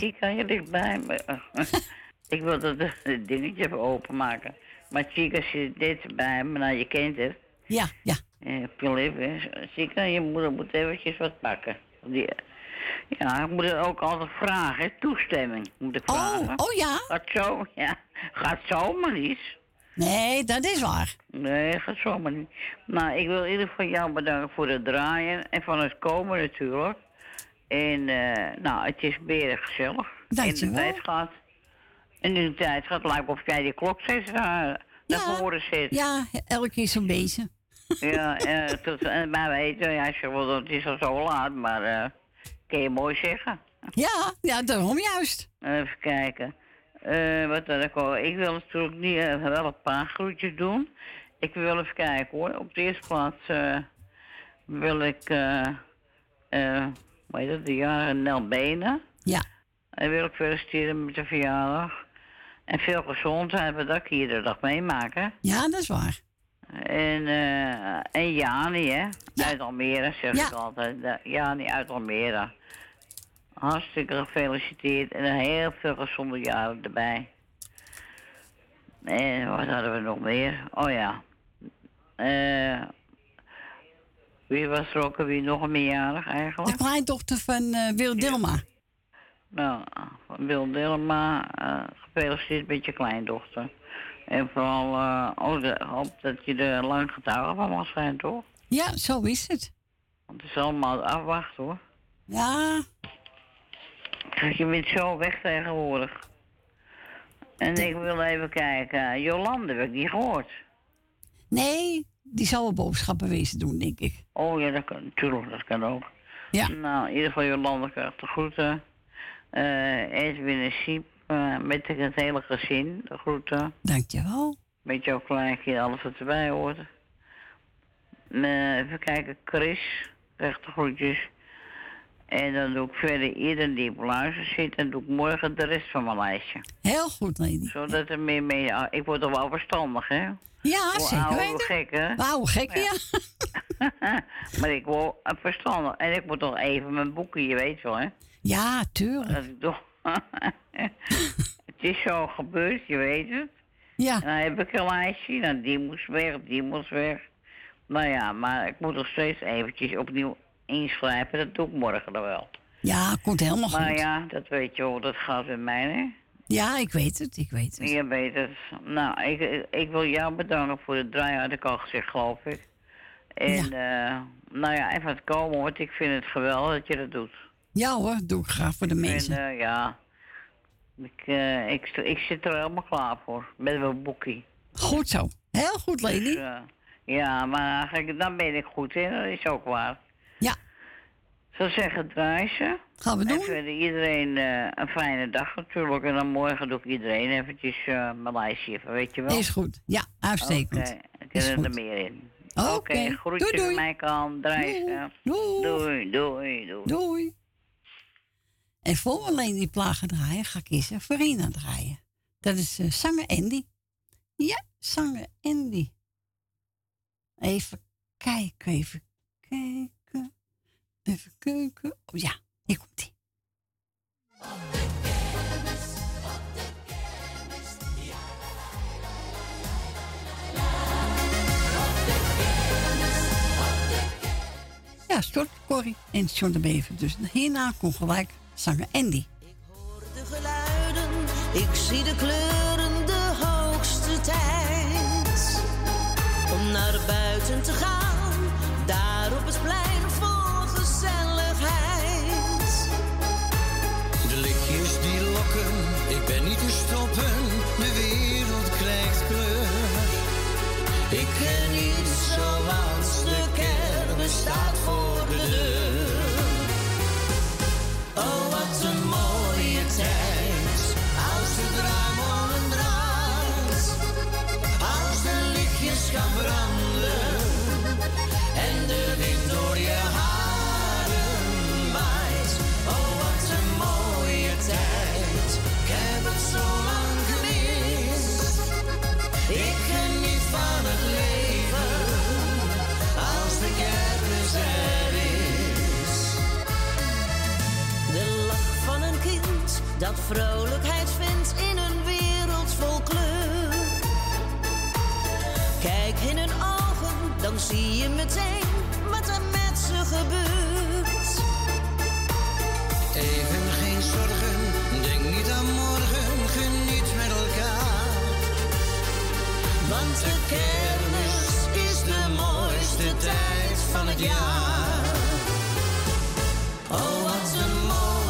Ik kan je dichtbij me. ik wil dat het dingetje even openmaken. Maar Chica zit dit bij me, nou je kent het. Ja, ja. Eh, Op je lippen. Chica, je moeder moet eventjes wat pakken. Die, ja, ik moet het ook altijd vragen, toestemming moet ik vragen. oh ja? Gaat zo, ja. Gaat zomaar niet. Nee, dat is waar. Nee, gaat zomaar niet. Nou, ik wil in ieder geval jou bedanken voor het draaien en van het komen natuurlijk. En eh, nou, het is weer gezellig. In de tijd gaat. En in de tijd gaat, lijkt of jij die klok steeds naar, naar voren zet. Ja, elke keer zo'n beetje. Ja, eh, tot, en weten, ja, zeg wel, dat is al zo laat, maar eh kun je mooi zeggen. Ja, ja, daarom juist. Even kijken. Eh, wat had ik al? Ik wil natuurlijk niet, eh, wel een paar groetjes doen. Ik wil even kijken hoor. Op de eerste plaats eh, wil ik, eh hoe heet het, de jaren Nel Benen. Ja. En wil ik feliciteren met de verjaardag. En veel gezondheid, wat ik iedere dag meemaken. Ja, dat is waar. En, eh en Jani, hè? Uit Almere, zeg ik altijd. De- Jani uit Almere. Hartstikke gefeliciteerd en heel veel gezonde jaren erbij. En wat hadden we nog meer? Oh ja. Eh wie was er ook alweer nog een meerjarig eigenlijk? De kleindochter van eh Wil Dilma. Nou, Wil Dilma, eh, gefeliciteerd met je kleindochter. En vooral ook de, hoop dat je er lang getuige van mag zijn, toch? Ja, zo is het. Want het is allemaal afwachten, hoor. Ja, je bent zo weg tegenwoordig. En ik wil even kijken. Jolande heb ik niet gehoord. nee, die zal wel boodschappen wezen doen, denk ik. Oh ja, dat kan natuurlijk, dat kan ook. Ja. Nou, in ieder geval Jolande krijgt de groeten. Eh Edwin en Siep, eh, met het hele gezin, de groeten. Dankjewel. Met jouw kleinkind, alles wat erbij hoort. Eh, even kijken, Chris krijgt de groetjes. En dan doe ik verder iedereen die op luister zit. En doe ik morgen de rest van mijn lijstje. Heel goed, lady. Zodat er meer mee... ah, Ik word toch wel verstandig, hè? Ja, Hoe zeker weten. gek, hè? Oude gekken, ja. maar ik word verstandig. En ik moet toch even mijn boeken, je weet wel, hè? Ja, tuurlijk. Dat ik toch... het is zo gebeurd, je weet het. Ja. En dan heb ik een lijstje, dan die moest weg, die moest weg. Nou ja, maar ik moet nog steeds eventjes opnieuw inschrijven. Dat doe ik morgen dan wel. Ja, komt helemaal Maar goed. ja, dat weet je hoe dat gaat met mij, hè? Ja, ik weet het, ik weet het. Je weet het. Nou, ik, ik, wil jou bedanken voor de draai, had ik al gezegd, geloof ik. En, eh, nou ja, even het komen, want ik vind het geweldig dat je dat doet. Ja hoor, doe ik graag voor de mensen. En, eh, ja, ik, eh, ik, ik zit er helemaal klaar voor, met mijn boekie. Goed zo. Heel goed, lady. Dus, eh, ja, maar eigenlijk, dan ben ik goed in, dat is ook waar. Ja. Zo zeggen, draai ze. Gaan we doen. En verder iedereen eh, een fijne dag natuurlijk. En dan morgen doe ik iedereen eventjes eh, mijn lijstje even, weet je wel. Is goed. Ja, uitstekend. Oké, ik Is heb er meer in. Oké, Oké, groetjes doei, doei. van mijn kant. Draai ze. Doei. Doei, doei, doei. Doei. En voor we alleen die plagen draaien, ga ik kiezen Farina draaien. Dat is eh, zanger Andy. Ja, zanger Andy. Even kijken, even kijken. Even kijken. Oh ja, hier komt ie. Ja, Stort, Corrie en John de Bever. Dus hierna komt gelijk zanger Andy. de geluiden, ik zie de kleuren de hoogste tijd. Vrolijkheid vindt in een wereld vol kleur. Kijk in hun ogen, dan zie je meteen wat er met ze gebeurt. Even geen zorgen, denk niet aan morgen, geniet met elkaar. Want de kermis is de mooiste tijd van het jaar. Oh, wat een mooie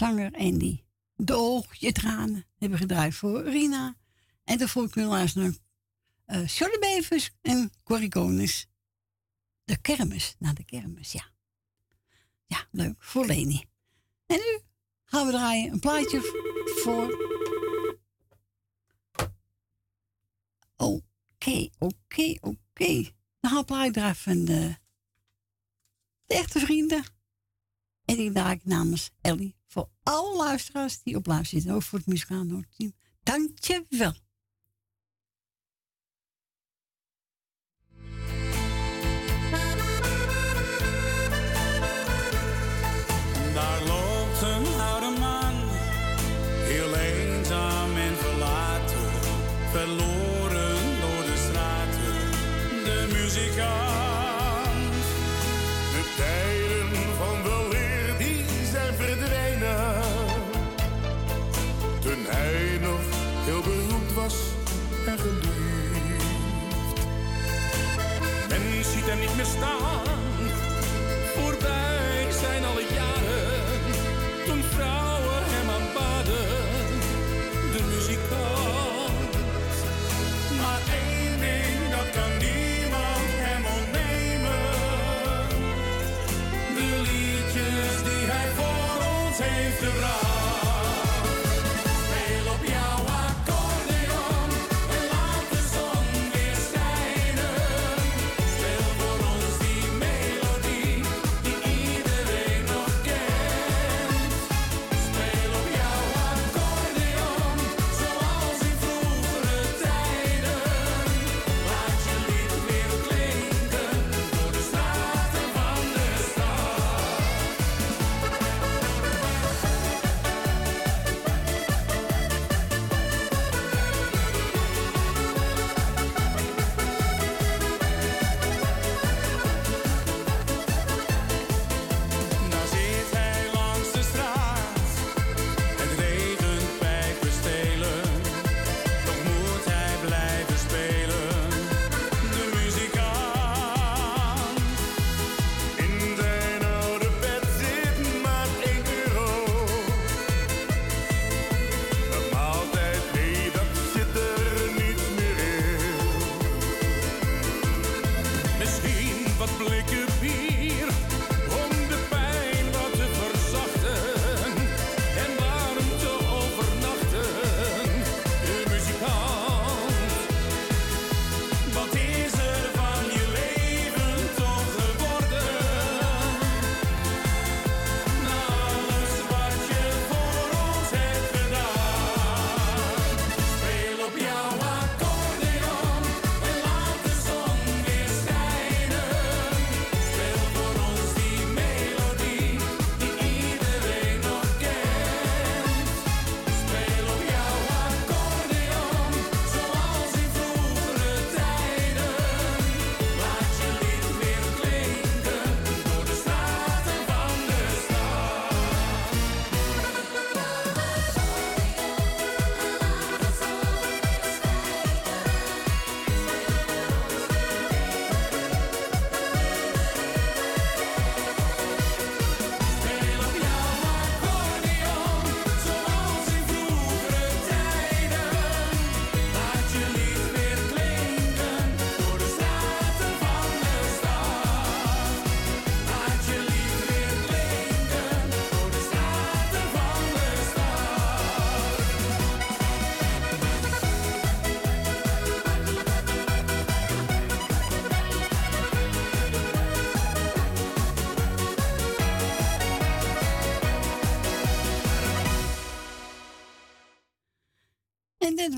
zanger Andy. De oog, je tranen hebben gedraaid voor Rina. En toen voel ik nu naar uh, eh, en Corriconis. De kermis, naar de kermis, ja. Ja, leuk, voor Leni. En nu gaan we draaien een plaatje voor... Oké, oké, oké. Dan gaan we plaatje draaien van de, de echte vrienden. En die draai ik namens Ellie voor alle luisteraars die op live zitten. Ook voor het muzikaal Noordteam. Dankjewel. 啊。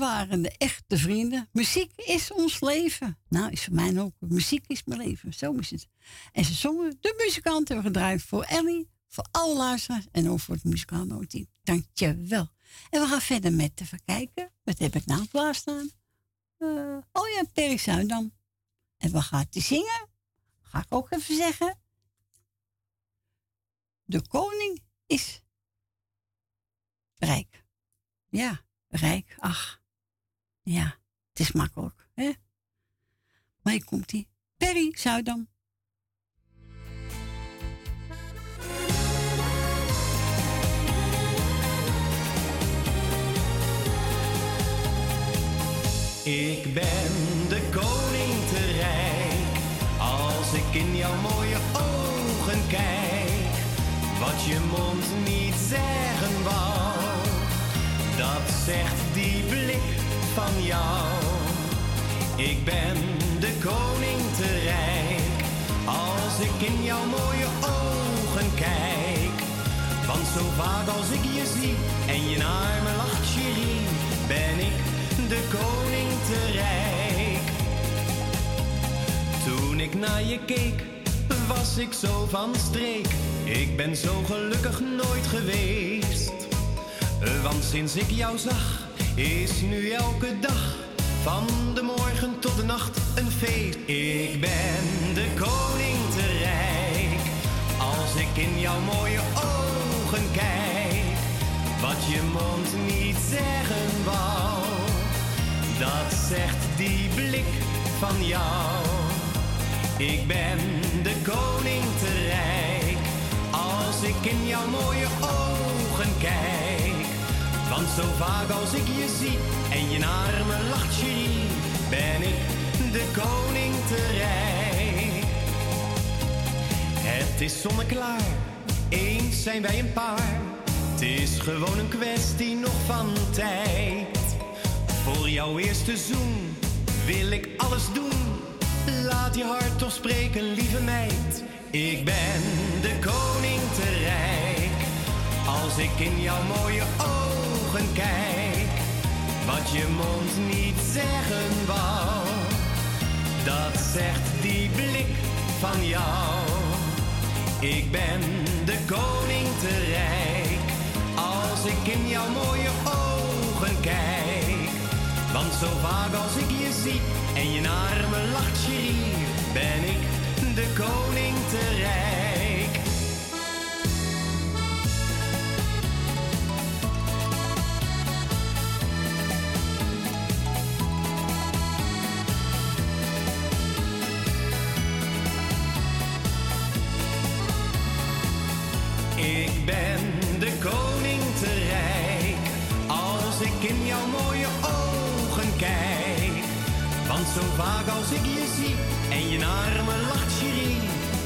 Waren de echte vrienden. Muziek is ons leven. Nou, is voor mij ook. Muziek is mijn leven. Zo is het. En ze zongen, de muzikanten hebben gedraaid voor Ellie, voor alle luisteraars en ook voor het muzikaal team. Dankjewel. En we gaan verder met even kijken. Wat heb ik nou klaarstaan? Uh, oh ja, Perry Zuidam. En we gaan te zingen. Ga ik ook even zeggen. De koning is rijk. Ja, rijk. Ach, ja, het is makkelijk, hè? Maar hier komt hij. Perry Zuidam. Ik ben de koning te rijk, als ik in jouw mooie ogen kijk, wat je mond niet zeggen wou, dat zegt die Ik ben de koning te rijk, als ik in jouw mooie ogen kijk, want zo vaak als ik je zie en je naar me lacht, chérie, ben ik de koning te rijk. Toen ik naar je keek, was ik zo van streek. Ik ben zo gelukkig nooit geweest. Want sinds ik jou zag, is nu elke dag van de morgen tot de nacht een feest. Ik ben de koning te rijk. Als ik in jouw mooie ogen kijk, wat je mond niet zeggen wou dat zegt die blik van jou. Ik ben de koning te rijk, als ik in jouw mooie ogen kijk. Want zo vaak als ik je zie en je naar me lacht, chérie, ben ik de koning te rijk. Het is zonneklaar, eens zijn wij een paar. Het is gewoon een kwestie nog van tijd. Voor jouw eerste zoen wil ik alles doen. Laat je hart toch spreken, lieve meid. Ik ben de koning te rijk. Als ik in jouw mooie kijk. Wat je mond niet zeggen wou. Dat zegt die blik van jou. Ik ben de koning te rijk. Als ik in jouw mooie ogen kijk. Want zo vaak als ik je zie en je naar me lacht, chérie, ben ik de koning te rijk. Zo vaak als ik je zie en je naar me lacht,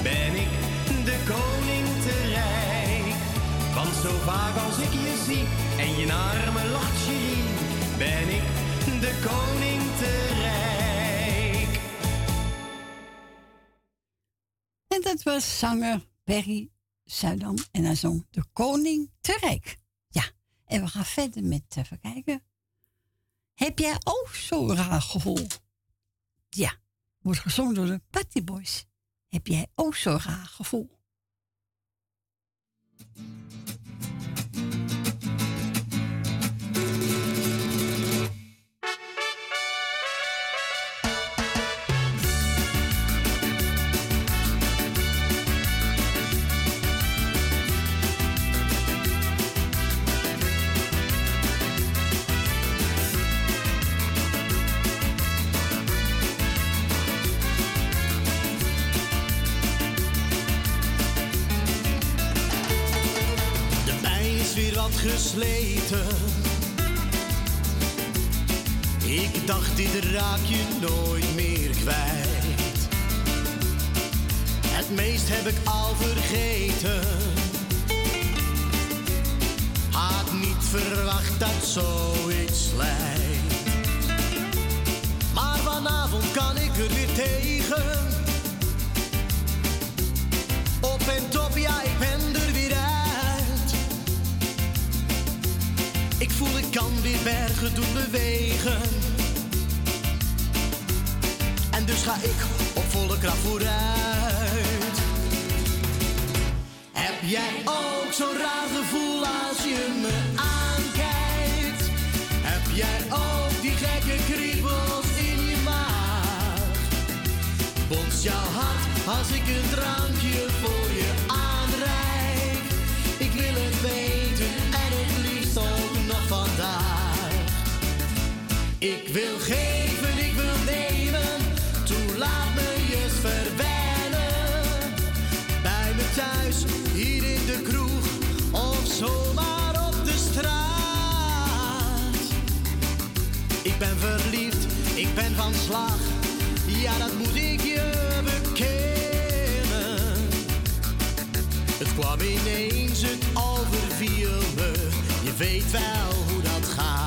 ben ik de koning te rijk. Want zo vaak als ik je zie en je naar me lacht, ben ik de koning te rijk. En dat was zanger Perry Zuidam en hij zong De Koning te Rijk. Ja, en we gaan verder met, even kijken. Heb jij ook zo'n raar gevoel? Ja, wordt gezongen door de Patty Boys. Heb jij ook zo'n raar gevoel? Ik dacht, dit raak je nooit meer kwijt. Het meest heb ik al vergeten. Had niet verwacht dat zoiets lijkt. Maar vanavond kan ik er weer tegen. Voel ik kan weer bergen doen bewegen. En dus ga ik op volle kracht vooruit. Heb jij ook zo'n raar gevoel als je me aankijkt? Heb jij ook die gekke kriebels in je maag? Bonst jouw hart als ik een drankje voor je Ik wil geven, ik wil nemen, toe laat me je verwennen. Bij me thuis, hier in de kroeg, of zomaar op de straat. Ik ben verliefd, ik ben van slag, ja dat moet ik je bekennen. Het kwam ineens, het overviel me, je weet wel hoe dat gaat.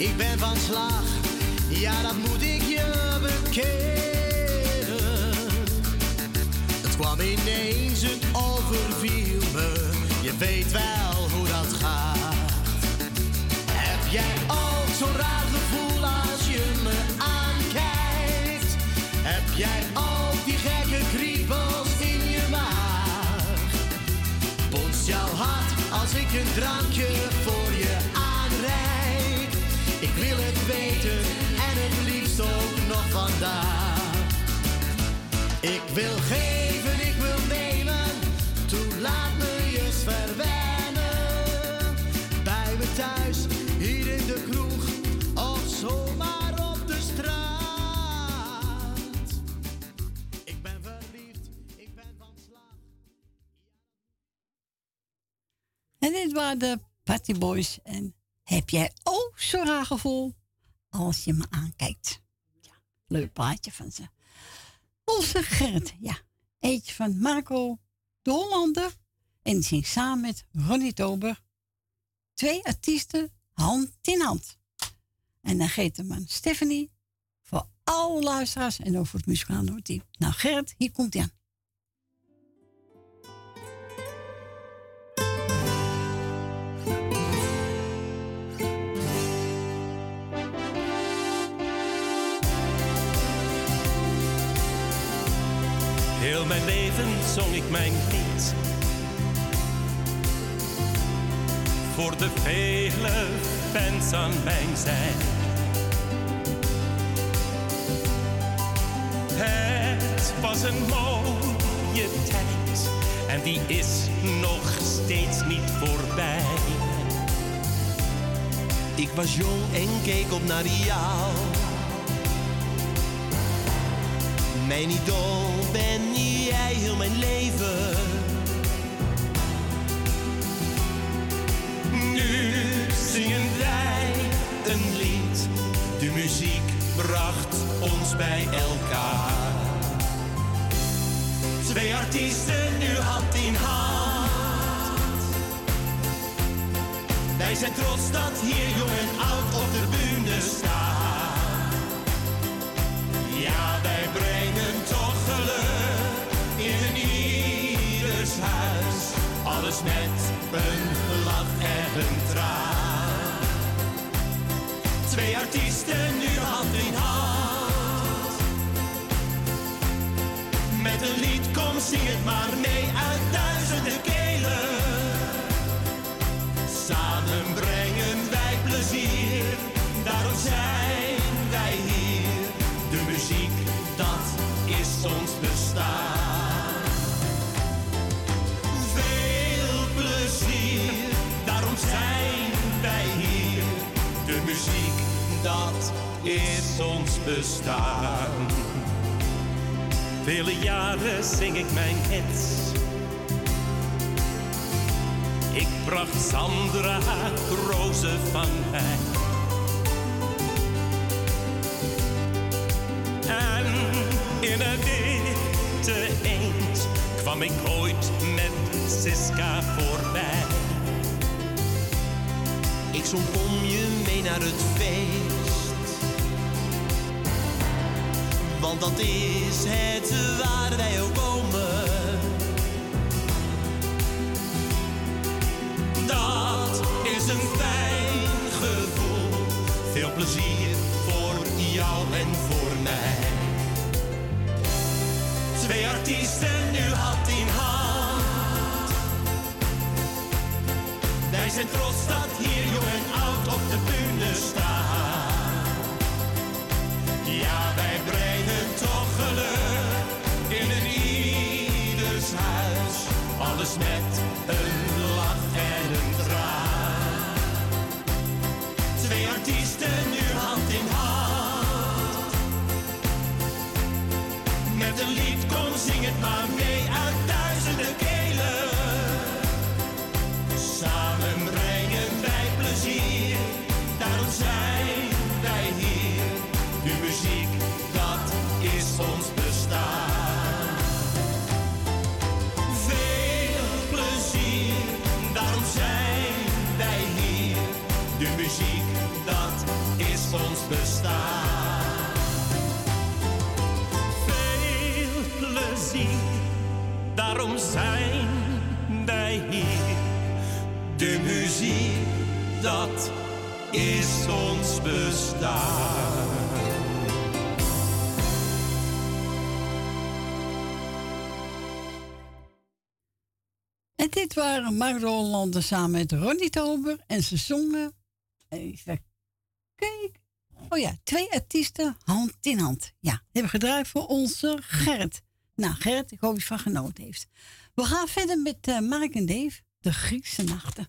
ik ben van slag, ja dat moet ik je bekennen. Het kwam ineens, het overviel me, je weet wel hoe dat gaat. Heb jij ook zo'n raar gevoel als je me aankijkt? Heb jij ook die gekke kriebels in je maag? Bonst jouw hart als ik een drankje voor wil het weten en het liefst ook nog vandaag. Ik wil geven, ik wil nemen, toe laat me je verwennen. Bij me thuis, hier in de kroeg, of zomaar op de straat. Ik ben verliefd, ik ben van slag. En dit waren de Patty Boys. En heb jij ook zo'n raar gevoel als je me aankijkt? Ja, leuk plaatje van ze. Onze Gerrit, ja. Eentje van Marco de Hollander. En die samen met Ronnie Tober. Twee artiesten, hand in hand. En dan geeft hem aan Stephanie. Voor alle luisteraars en voor het muzikale team. Nou Gerrit, hier komt hij aan. Heel mijn leven zong ik mijn lied. Voor de vele fans aan mijn zij. Het was een mooie tijd en die is nog steeds niet voorbij. Ik was jong en keek op naar Riaal. Mijn idool ben jij heel mijn leven. Nu zingen wij een lied. De muziek bracht ons bij elkaar. Twee artiesten nu hand in hand. Wij zijn trots dat hier jong en oud op de bühne staan. Ja, wij Met een lach en een traan. Twee artiesten nu hand in hand. Met een lied, kom zing het maar mee uit duizenden kelen. Bestaan. Vele jaren zing ik mijn hits. Ik bracht Sandra rozen van mij. En in het witte eend kwam ik ooit met Siska voorbij. Ik zong kom je mee naar het feest. Want dat is het waar wij ook komen. Dat is een fijn gevoel. Veel plezier voor jou en voor mij. Twee artiesten nu hand in hand. Wij zijn trots dat hier jong en met daarom zijn wij hier. De muziek, dat is ons bestaan. En dit waren Mark Hollander samen met Ronnie Tober. En ze zongen, even kijken. Oh ja, twee artiesten hand in hand. Ja, hebben gedraaid voor onze Gerrit. Nou, Gerrit, ik hoop je van genoten heeft. We gaan verder met uh, Mark en Dave, de Griekse nachten.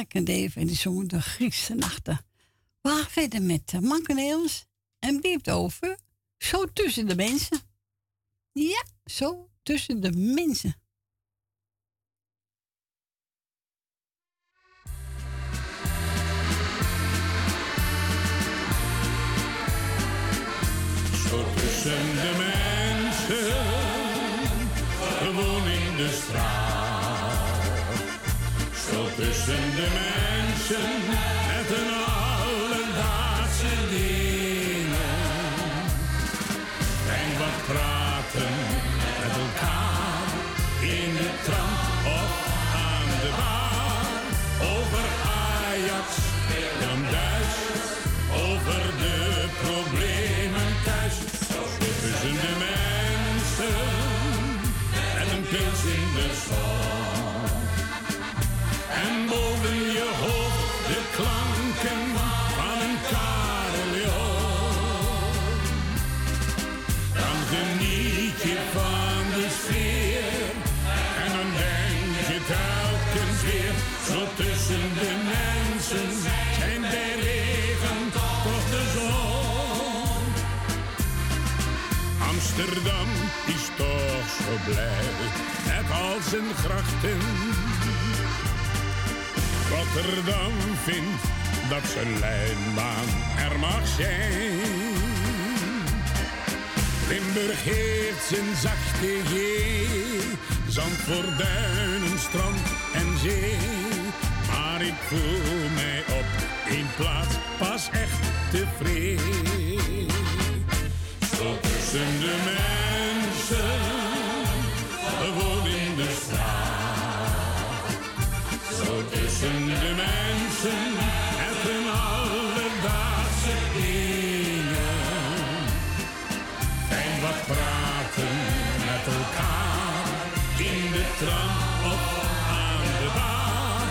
Mark en die zongen de Griekse nachten. We gaan verder met Mankeneels en biept over Zo tussen de mensen. Ja, zo tussen de mensen. Met al zijn grachten. Rotterdam vindt dat zijn lijnbaan er mag zijn. Limburg heeft zijn zachte G. Zand voor duinen, strand en zee. Maar ik voel mij op één plaats pas echt tevreden. Tussen de mensen, tussen de mensen, hun alledaagse dingen. Fijn wat praten met elkaar, in de tram of aan de bar.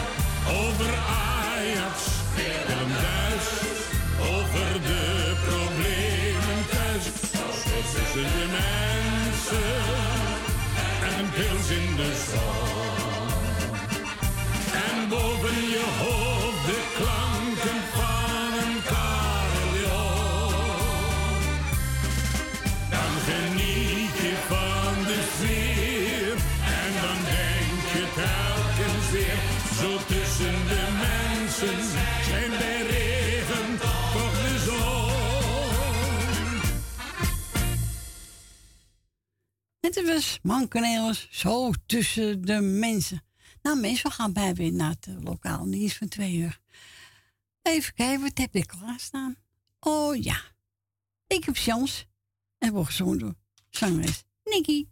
Over Ajax, Willem Duis, over de problemen thuis. Tussen de mensen, en een pils in de zon. En het was zo tussen de mensen. Nou mensen, we gaan bij weer naar het eh, lokaal nieuws van twee uur. Even kijken, wat heb ik klaarstaan? Oh ja, ik heb chance. En wordt gezongen door zangeres Nicky.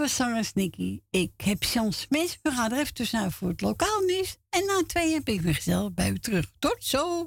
was Sarah's Nikki. Ik heb Jan mis. We gaan er even tussenuit voor het lokaal nieuws. En na twee heb ik weer gezellig bij u terug. Tot zo!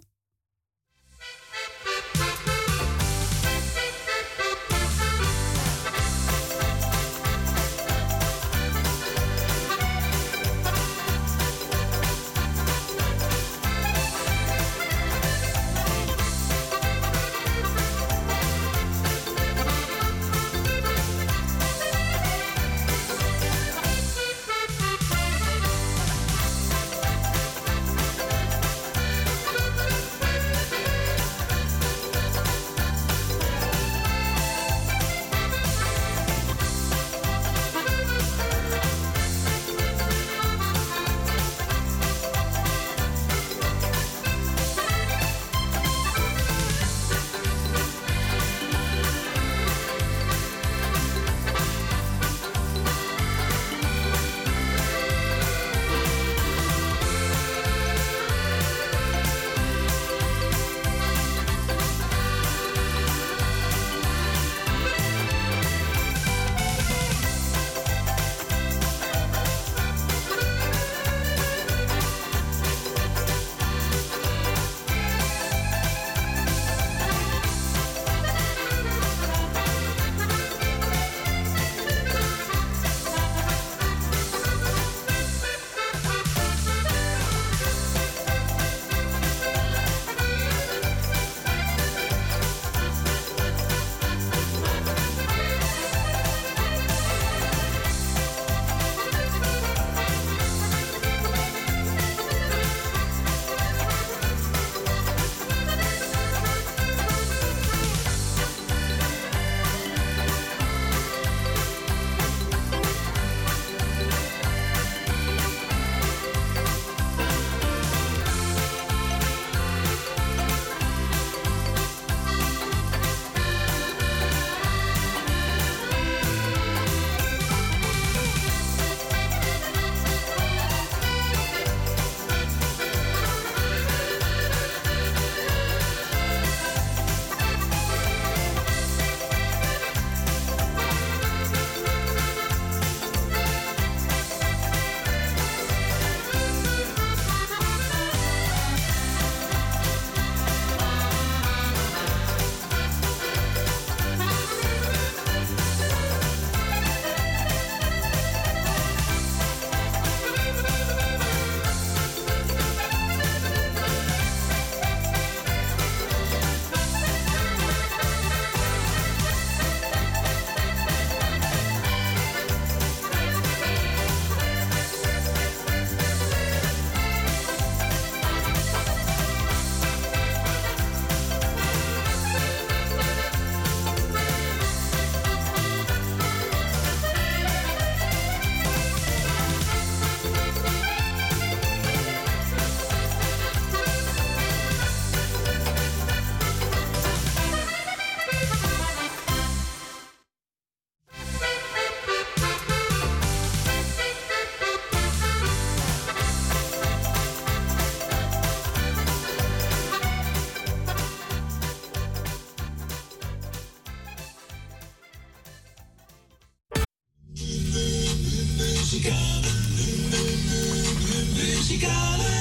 muzikale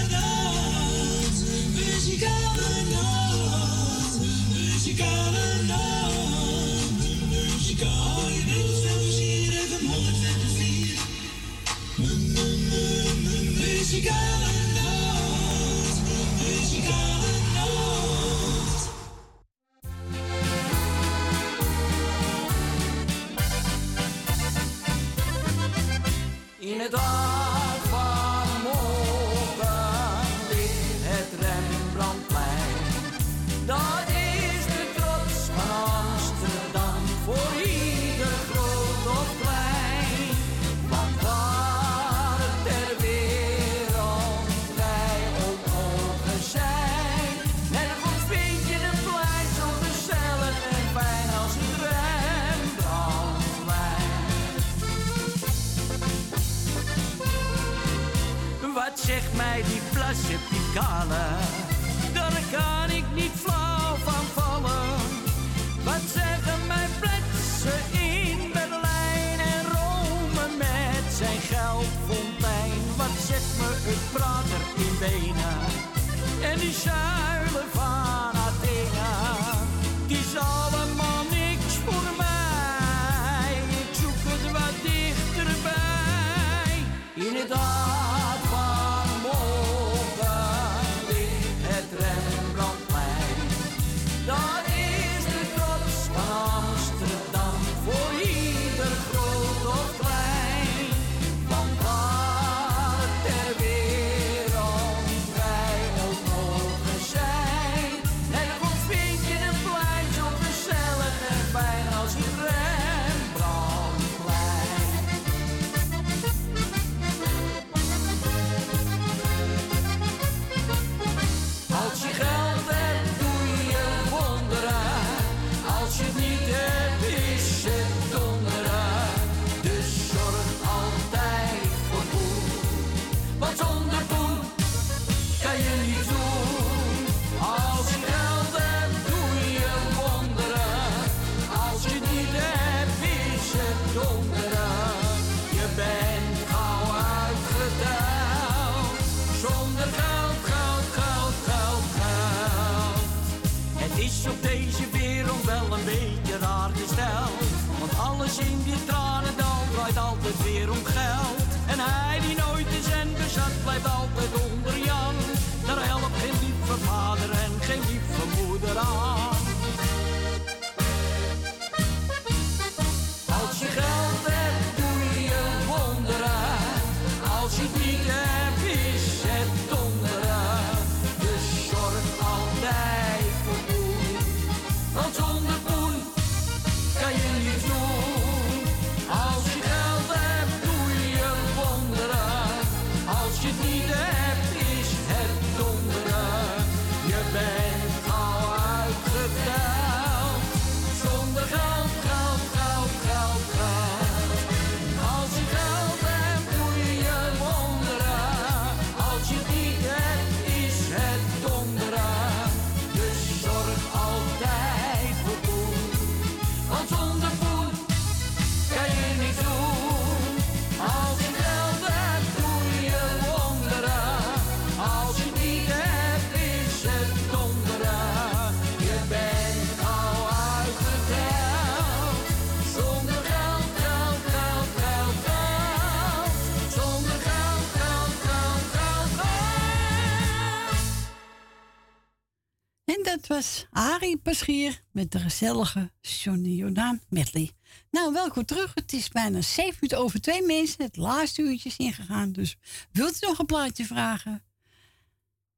Met de gezellige Johnny Jordaan medley. Nou, welkom terug. Het is bijna 7 minuten over twee mensen. Het laatste uurtje is ingegaan. Dus wilt u nog een plaatje vragen?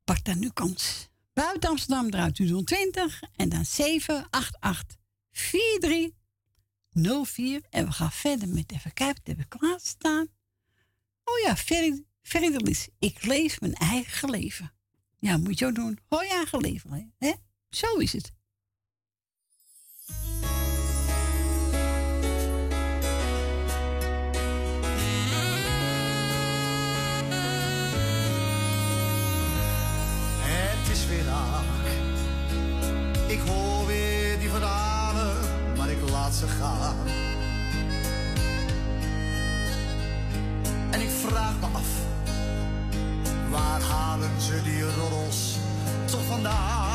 Pak dan nu kans. Buiten Amsterdam draait u 20 en dan 788 4304. En we gaan verder met even kijken. Dat we. Oh ja, Ferry, Ik leef mijn eigen leven. Ja, moet je ook doen. Hoi eigen leven. Hè? Zo is het. En ik vraag me af, waar halen ze die roddels toch vandaan?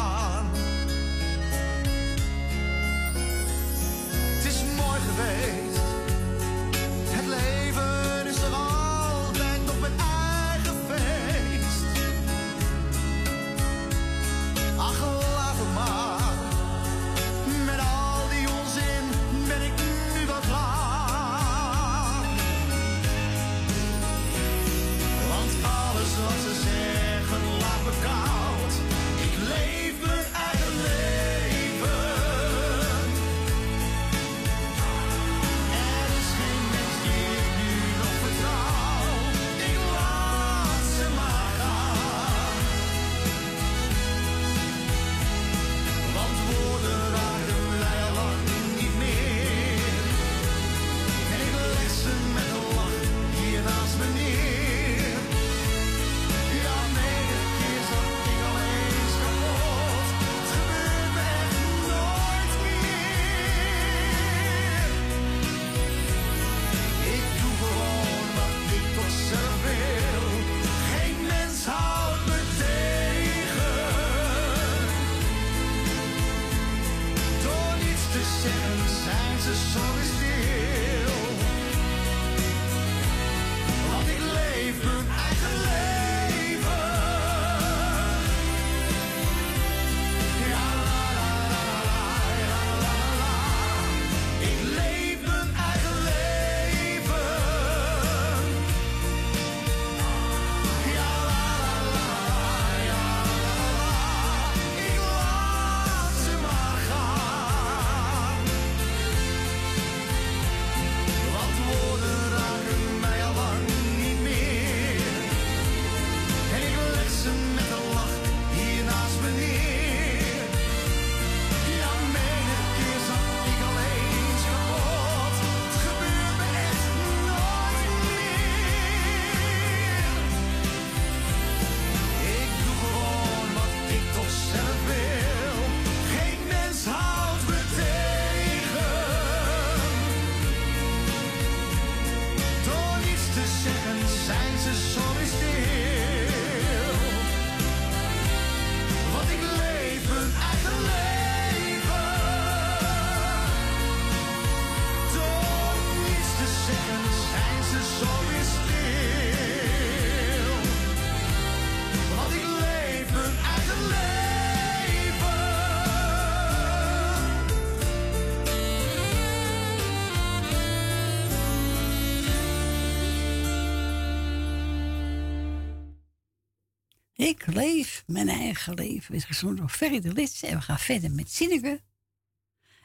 leven is gezond door Ferry de Lits. En we gaan verder met Sineke.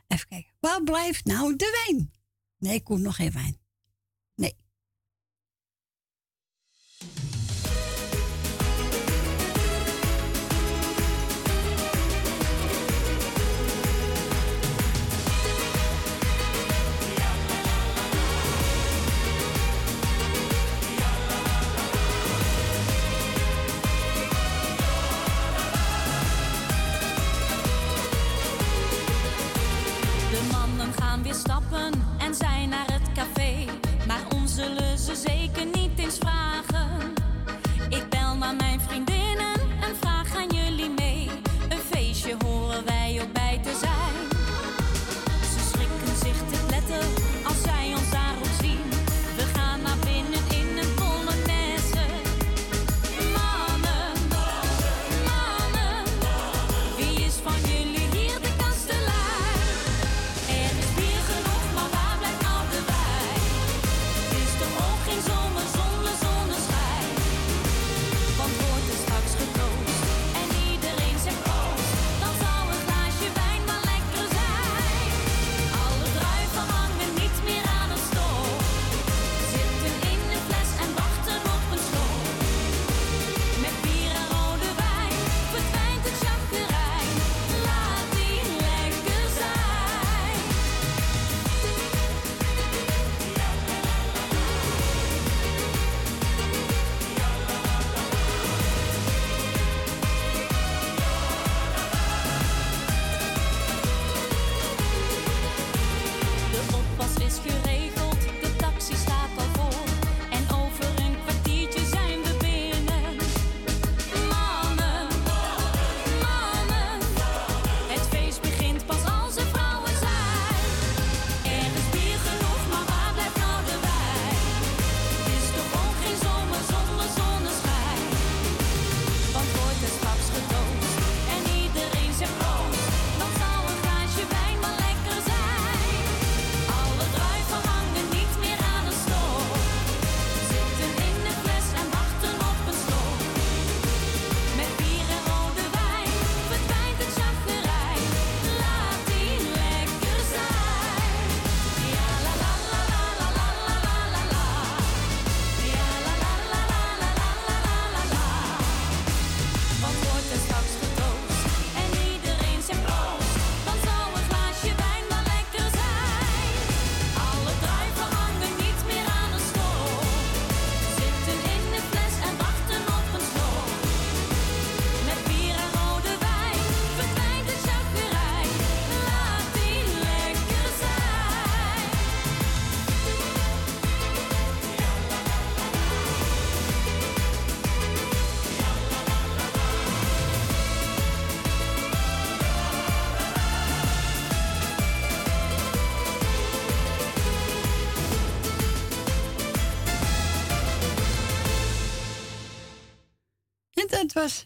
Even kijken. Waar blijft nou de wijn? Nee, ik kom nog geen wijn.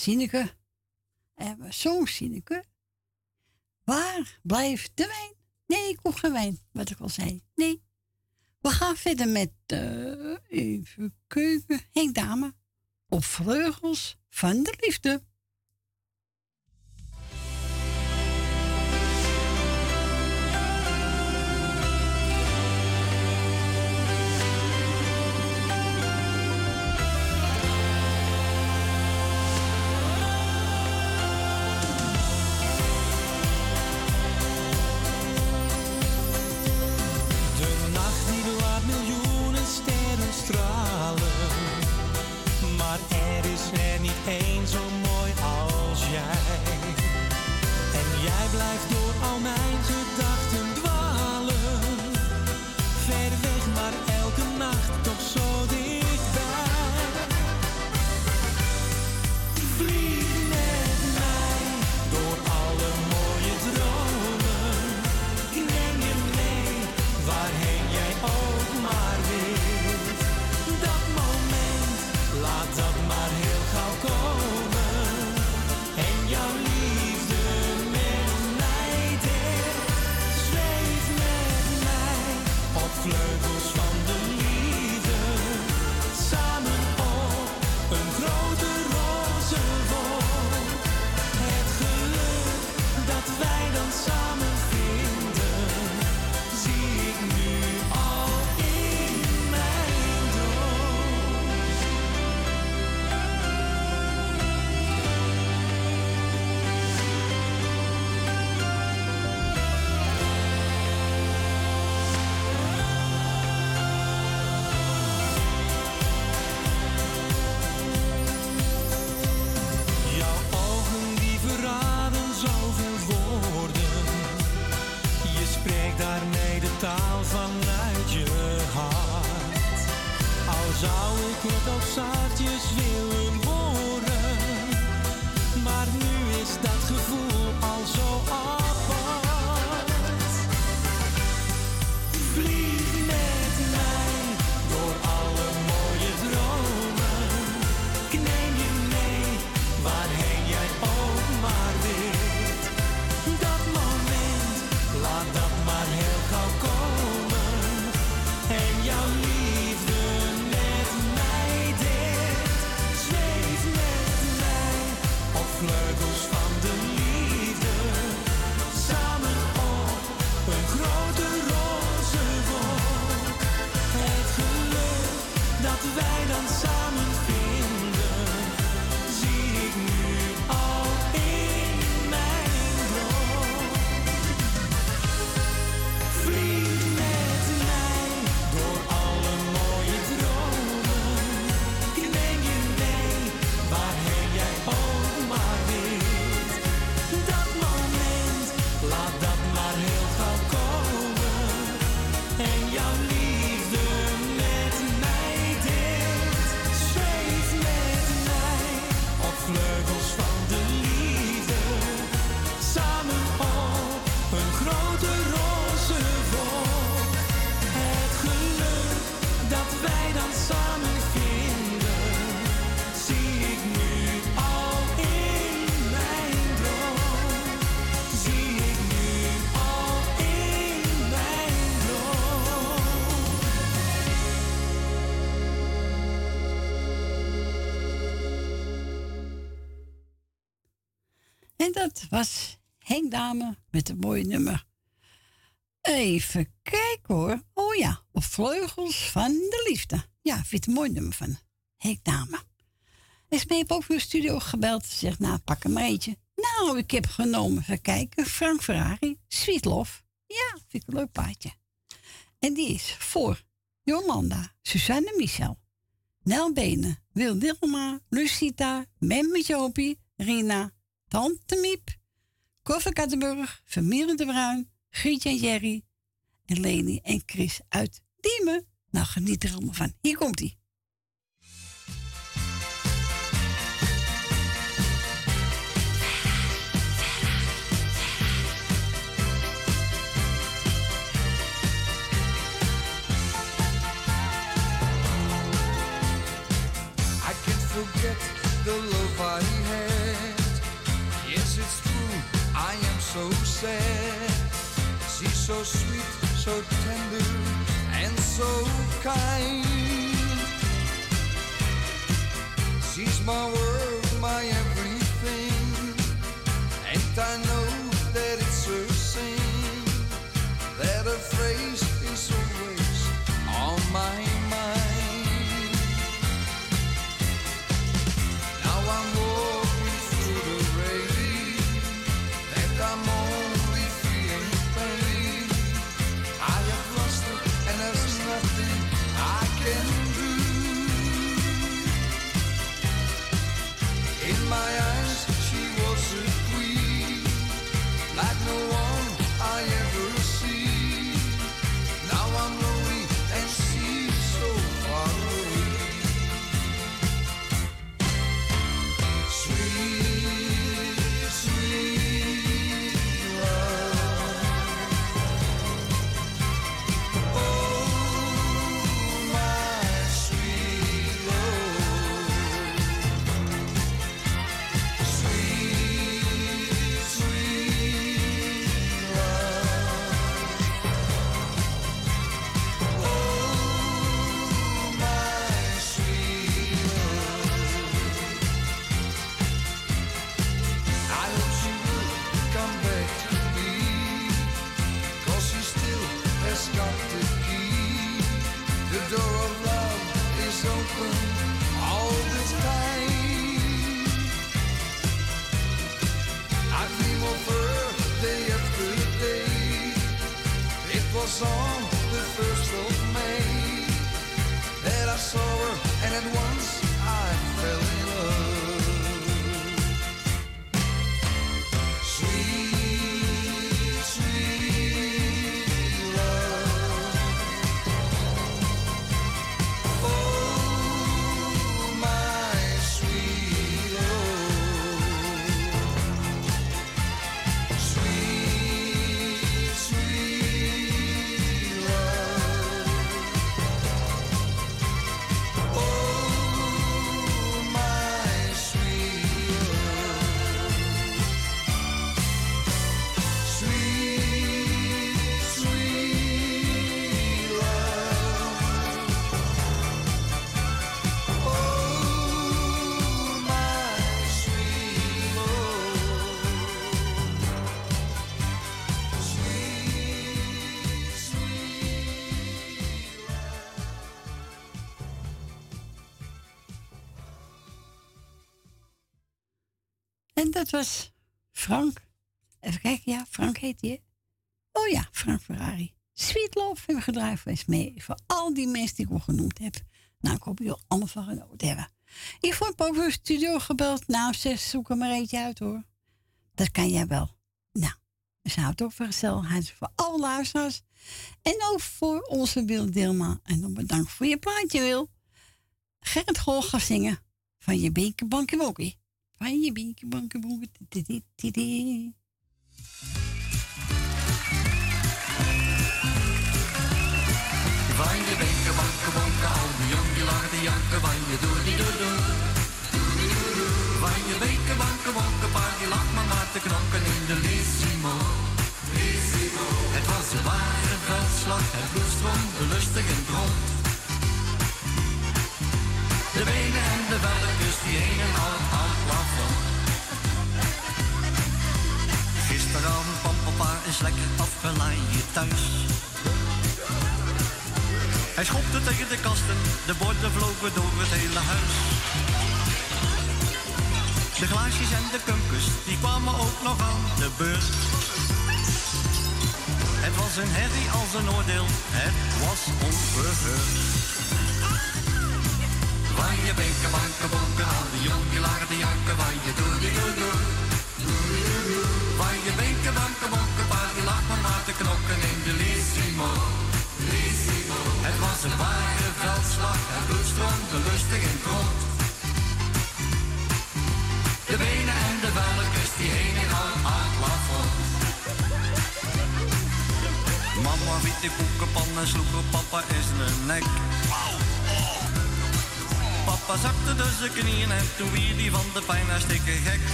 Sineke. En zo'n Sineke. Waar blijft de wijn? Nee, ik hoef geen wijn, wat ik al zei. Nee. We gaan verder met, uh, even keuken, Henk Dame. Op vleugels van de liefde. angel En dat was Henk Dame met een mooi nummer. Even kijken hoor. Oh ja, op Vleugels van de Liefde. Ja, vind een mooi nummer van Henk Dame. Is mee op de studio gebeld. Zegt, nou, pak een eentje. Nou, ik heb genomen, even kijken. Frank Ferrari, Sweet Love. Ja, vind ik een leuk paardje. En die is voor Jolanda, Suzanne Michel, Nel Benen, Wil Dilma, Lucita, Memme Jopie, Rina, Tante Miep, Koffer Kattenburg, Familie de Bruin, Grietje en Jerry en Leni en Chris uit Diemen. Nou, geniet er allemaal van. Hier komt sad. She's so sweet, so tender, and so kind. She's my world, my everything. And I On the first of May. That I saw her, and at once dat was Frank. Even kijken, ja, Frank heet hè? Oh ja, Frank Ferrari. Sweet Love hebben we gedraaid voor mee. Voor al die mensen die ik al genoemd heb. Nou, ik hoop jullie allemaal van genoten hebben. Ik vond ook een studio gebeld. Nou, zeg, zoek er maar eentje uit hoor. Dat kan jij wel. Nou, zijn het ook voor gezelligheid voor alle luisteraars. En ook voor onze Wil Dilma. En dan bedankt voor je plaatje, Wil. Gerrit Gol gaat zingen. Van je beker bankie wokkie. Van je ti, ti, ti. Van je wenken, banken, bonken, al die lachen te janken, van je doe die doe doe. Van je lacht maar maar te knokken in de Lissimo. Het was een ware veldslag, het bloed stroomde lustig en rond. De benen en de velletjes die hingen al lekker afgeleid thuis. Hij schopte tegen de kasten, de borden vlogen door het hele huis. De glaasjes en de kumpus, die kwamen ook nog aan de beurt. Het was een herrie als een oordeel, het was onverheurd. Van je benken, banken, bonken, al die jongen lagen te janken, van je doe, die doe. Je bonken, paar die lag maar maar te knokken in de Lissimo. Het was een ware veldslag, het bloed stroomde lustig in het rond. De benen en de velkens die hingen aan het plafond. Mama wiet die koekenpan en papa in zijn nek. Papa zakte dus zijn knieën en toen wier die van de pijn gek.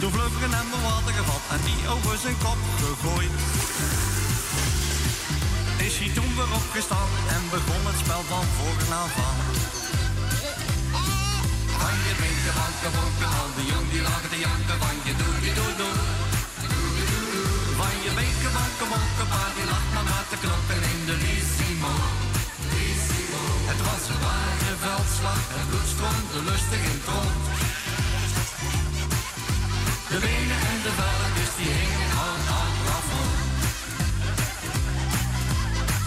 Toen vloog er een emmer water gevat en die over zijn kop gegooid. Is hij toen weer opgestaan en begon het spel van voren af aan. Van je benken, banken, bonken, al die jong die lagen te janken, van je doe, die doe, doe. Van je benken, banken, bonken, pa die lag maar maar te knoppen in de Lissimo. Het was een ware veldslag, het bloed stroomde lustig in het rond. De benen en de velkens die hingen aan plafond.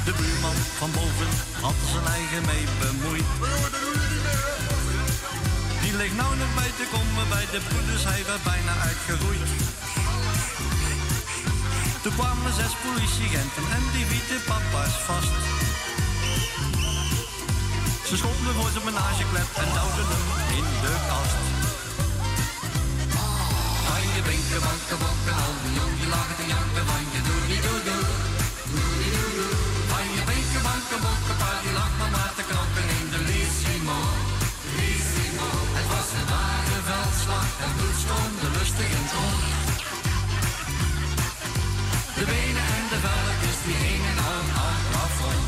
De buurman van boven had zijn eigen mee bemoeid. Die ligt nou nog bij te komen bij de broeders, hij werd bijna uitgeroeid. Toen kwamen zes politieagenten en die wieten papa's vast. Ze schopten voor zijn menageklep en duwden hem in de kast. Je bokken, al jong die lagen te janken, van je doe, die doe, doe. Van je benken, banken, bokken, pa die lag maar maar te knokken in de Lissimo. Het was een ware veldslag, het bloed stroomde lustig in het. De benen en de velkens die hingen aan het plafond.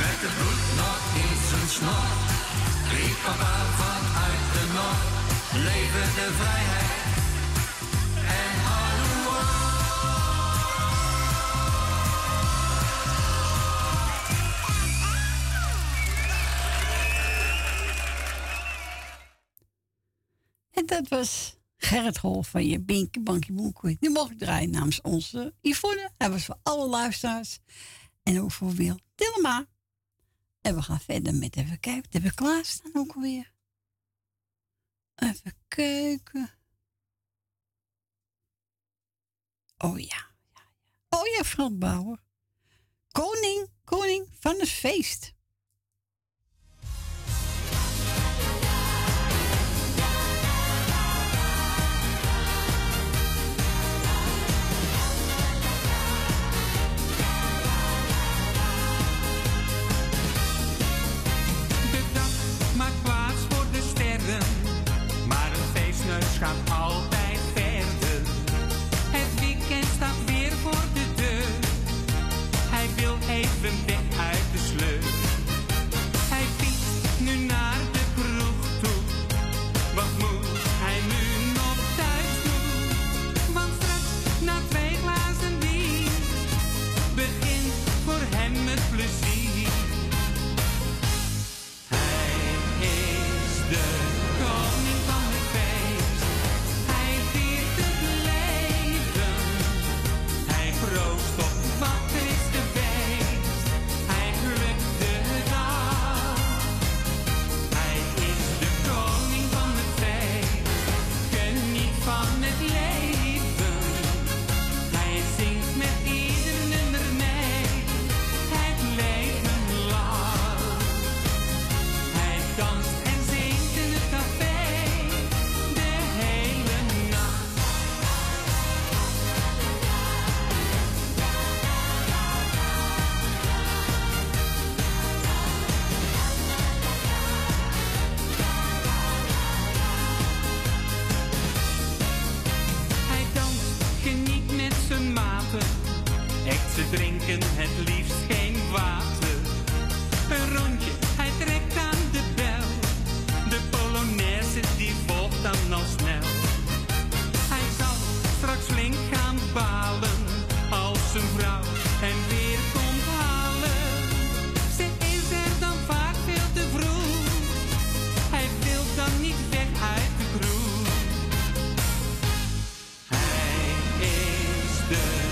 Met het bloed nog in zijn snor, riep papa. Leven de vrijheid en hallo. En dat was Gerrit Hol van je Binky Banky Boenkoe. Die mocht ik draaien namens onze Yvonne. Hij was voor alle luisteraars. En ook voor Wil Dilma. En we gaan verder met even kijken. Wat hebben we klaarstaan ook alweer? Even kijken. Oh ja. Oh ja, Frans Bauer. Koning, koning van het feest. day.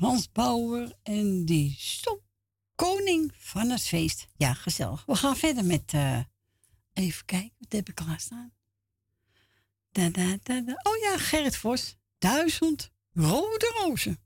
Frans Bauer en die stop koning van het feest. Ja, gezellig. We gaan verder met, eh, even kijken, wat heb ik klaarstaan? Da, da, da, da. Oh ja, Gerrit Vos, duizend rode rozen.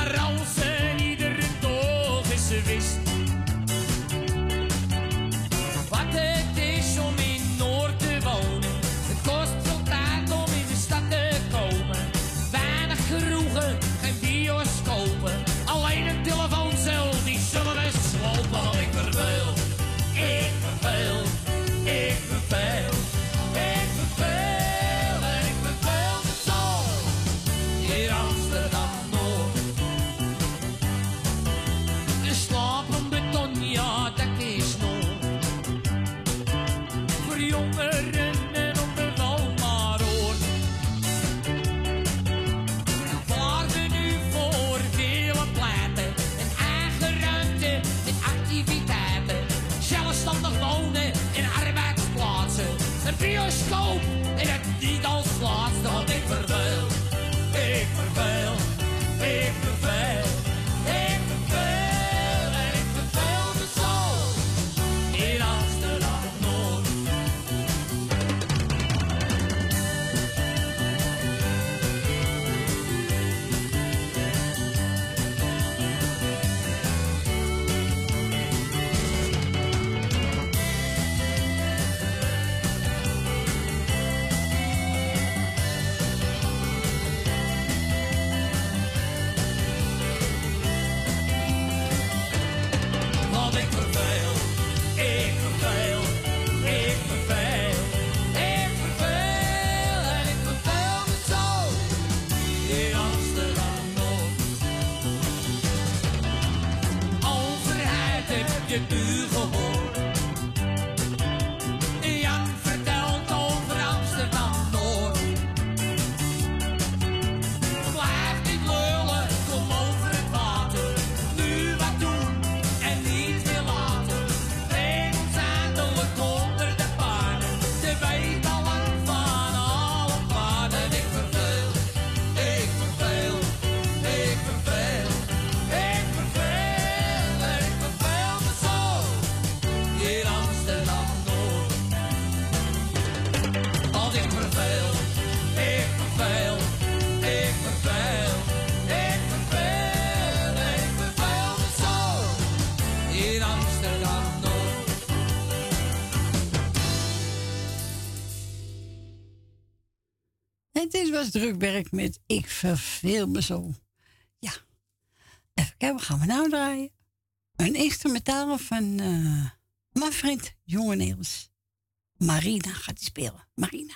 camarão So. Drukwerk met ik verveel me zo. Ja. Even kijken, we gaan we nou draaien? Een instrumentale van uh, mijn vriend Jonge Niels. Marina gaat die spelen. Marina.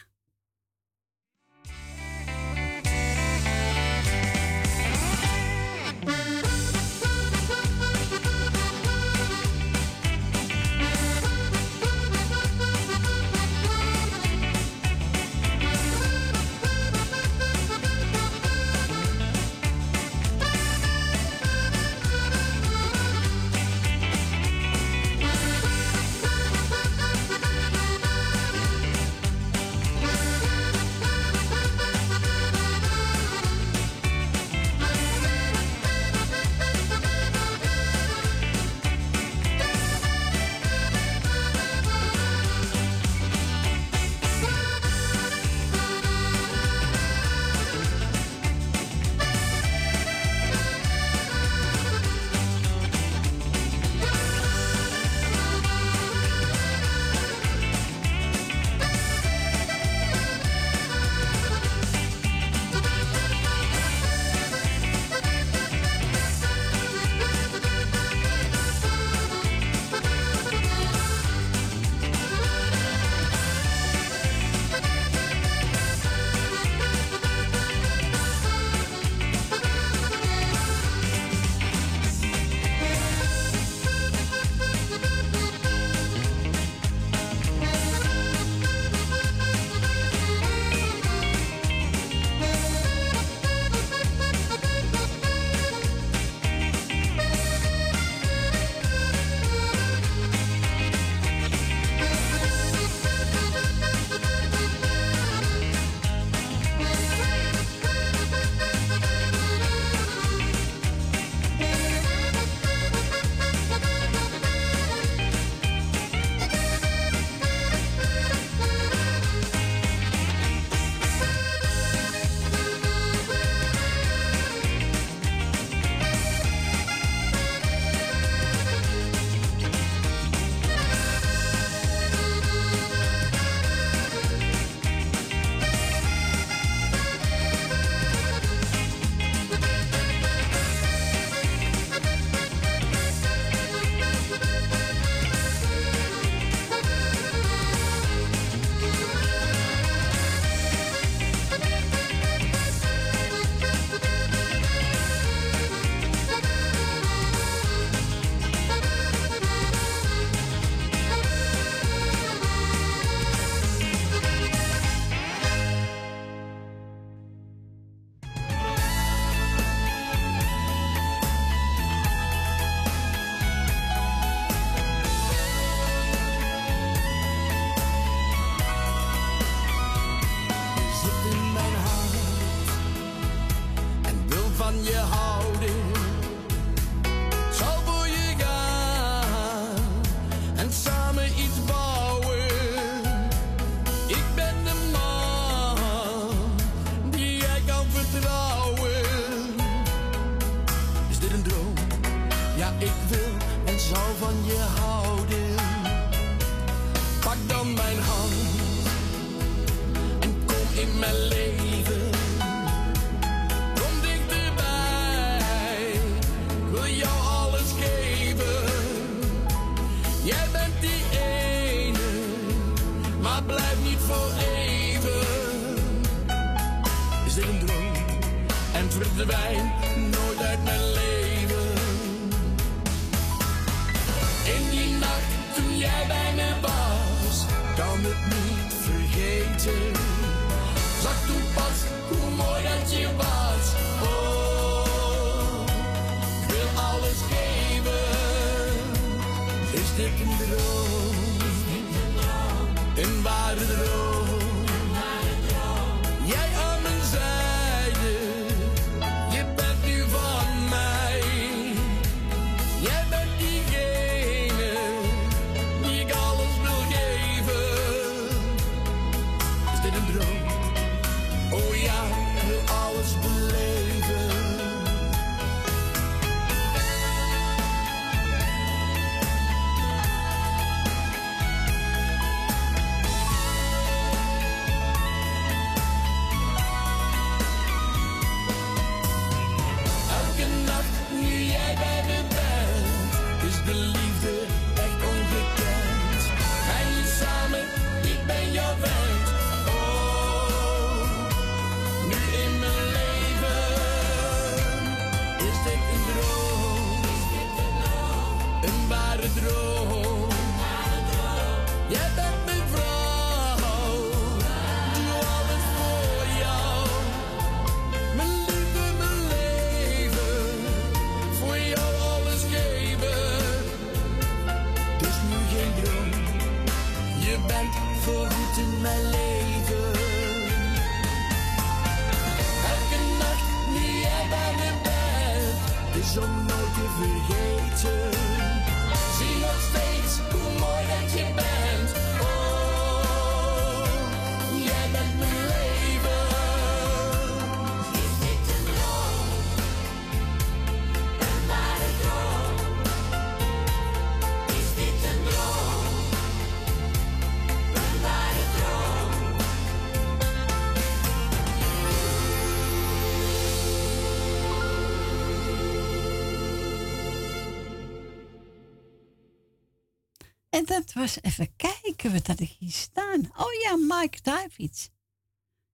Dat was even kijken wat had ik hier staan. Oh ja, Mike Davids.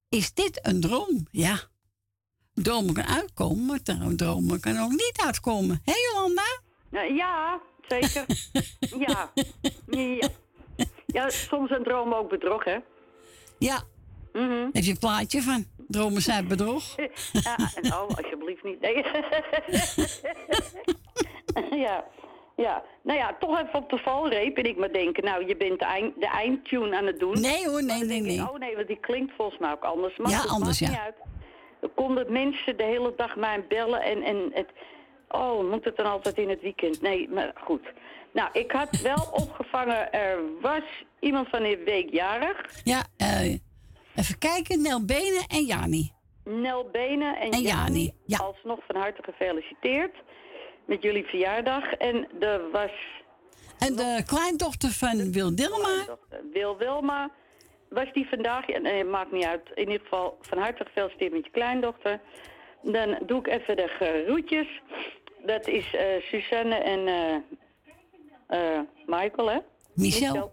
Is dit een droom? Ja. Dromen kan uitkomen, maar dromen kan ook niet uitkomen. Hé Jolanda? Nou, ja, zeker. ja. ja. Ja, soms een droom ook bedrog, hè? Ja. Heb je een plaatje van? Dromen zijn bedrog? Ja, nou, alsjeblieft niet. Nee. ja. Ja, nou ja, toch even op de valreep. En ik maar denken, nou, je bent de, eind, de eindtune aan het doen. Nee hoor, nee, nee, ik, nee. oh nee, want die klinkt volgens mij ook anders. Maar Ja, anders, ja. Niet uit. Er konden mensen de hele dag mij bellen en, en het... Oh, moet het dan altijd in het weekend? Nee, maar goed. Nou, ik had wel opgevangen, er was iemand van de week jarig. Ja, eh, even kijken. Nel Benen en Jani. Nel Benen en, En Jani, ja. alsnog van harte gefeliciteerd met jullie verjaardag. En er was En de kleindochter van Wil Dilma. Wil Wilma, was die vandaag, ja, nee, maakt niet uit, in ieder geval van harte gefeliciteerd met je kleindochter. Dan doe ik even de groetjes. Dat is eh, Suzanne en eh, eh, Michael, hè? Michel.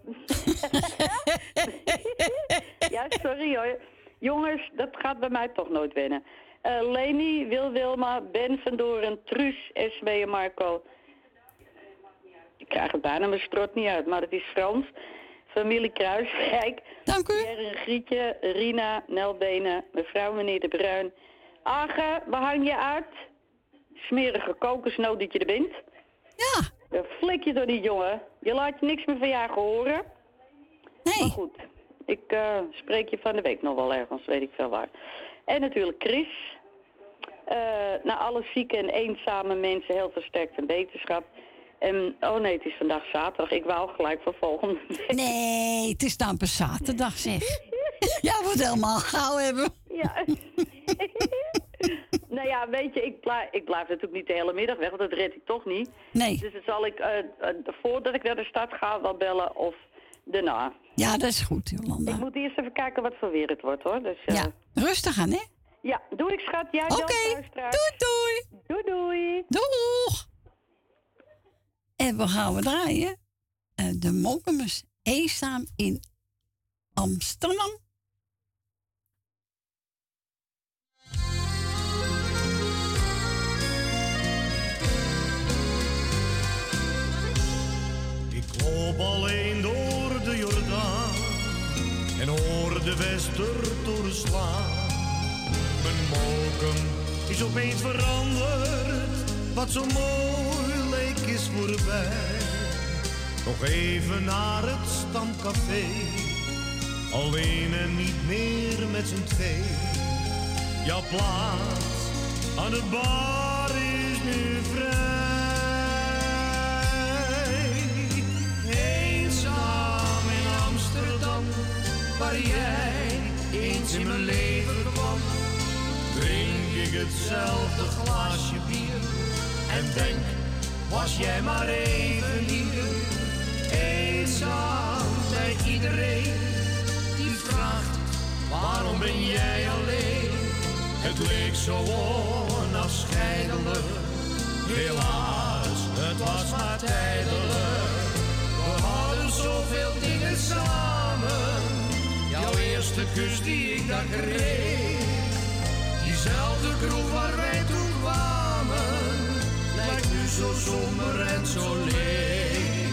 ja, sorry hoor. Jongens, dat gaat bij mij toch nooit winnen. Eh Leni, Wil Wilma, Ben van Doren, Truus, Esme en Marco. Ik krijg het bijna mijn strot niet uit, maar het is Frans. Familie Kruiswijk. Dank u. Pierre en Grietje, Rina, Nelbenen, mevrouw meneer De Bruin. Age, waar hang je uit? Smerige kokosnoot dat je er bent. Ja. Dan flik je door die jongen. Je laat je niks meer van jou horen. Nee. Maar goed, ik eh, spreek je van de week nog wel ergens, weet ik veel waar. En natuurlijk Chris. Eh naar alle zieke en eenzame mensen heel versterkt en wetenschap. En, oh nee, het is vandaag zaterdag. Ik wou gelijk voor volgende week. Nee, het is dan pas zaterdag zeg. ja, wat helemaal gauw hebben. Ja. nou ja, weet je, ik blijf, ik blijf natuurlijk niet de hele middag weg, want dat red ik toch niet. Nee. Dus dan zal ik, eh, eh, voordat ik naar de stad ga, wel bellen of daarna. Ja, dat is goed, Jolanda. Ik moet eerst even kijken wat voor weer het wordt, hoor. Dus, Ja, rustig aan, hè? Ja, doe ik schat. Jij Oké, doei doei. Doei doei. Doeg. En we gaan we draaien. eh, de Mokkemers eenzaam in Amsterdam. Ik loop alleen door de Jordaan en hoor de westertoren slaan. Mokum is opeens veranderd, wat zo mooi leek is voorbij. Nog even naar het stamcafé, alleen en niet meer met z'n twee. Jouw plaats aan de bar is nu vrij. Eenzaam in Amsterdam, waar jij eens in mijn leven ik hetzelfde glaasje bier en denk, was jij maar even hier. Eenzaam bij iedereen die vraagt, waarom ben jij alleen? Het leek zo onafscheidelijk, helaas, het was maar tijdelijk. We hadden zoveel dingen samen, jouw eerste kus die ik daar kreeg. Diezelfde kroeg waar wij toen kwamen, lijkt nu zo somber en zo leeg.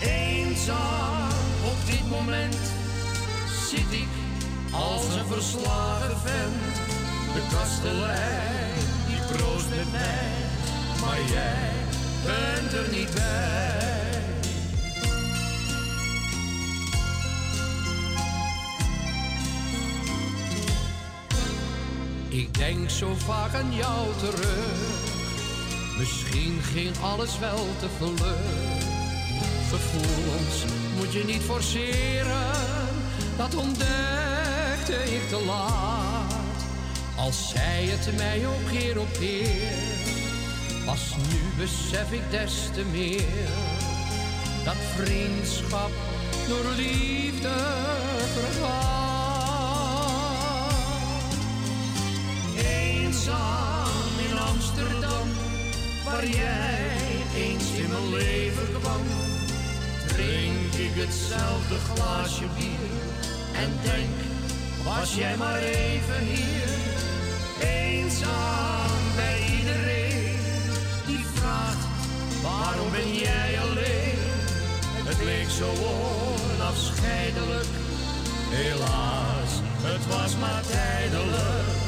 Eenzaam op dit moment zit ik als een verslagen vent. De kastelein die proost met mij, maar jij bent er niet bij. Ik denk zo vaak aan jou terug. Misschien ging alles wel te vlug. Gevoelens moet je niet forceren. Dat ontdekte ik te laat. Als zei het mij ook keer op keer. Pas nu besef ik des te meer. Dat vriendschap door liefde vergaat. Eenzaam in Amsterdam, waar jij eens in mijn leven kwam. Drink ik hetzelfde glaasje bier en denk, was jij maar even hier. Eenzaam bij iedereen die vraagt, waarom ben jij alleen? Het leek zo onafscheidelijk, helaas, het was maar tijdelijk.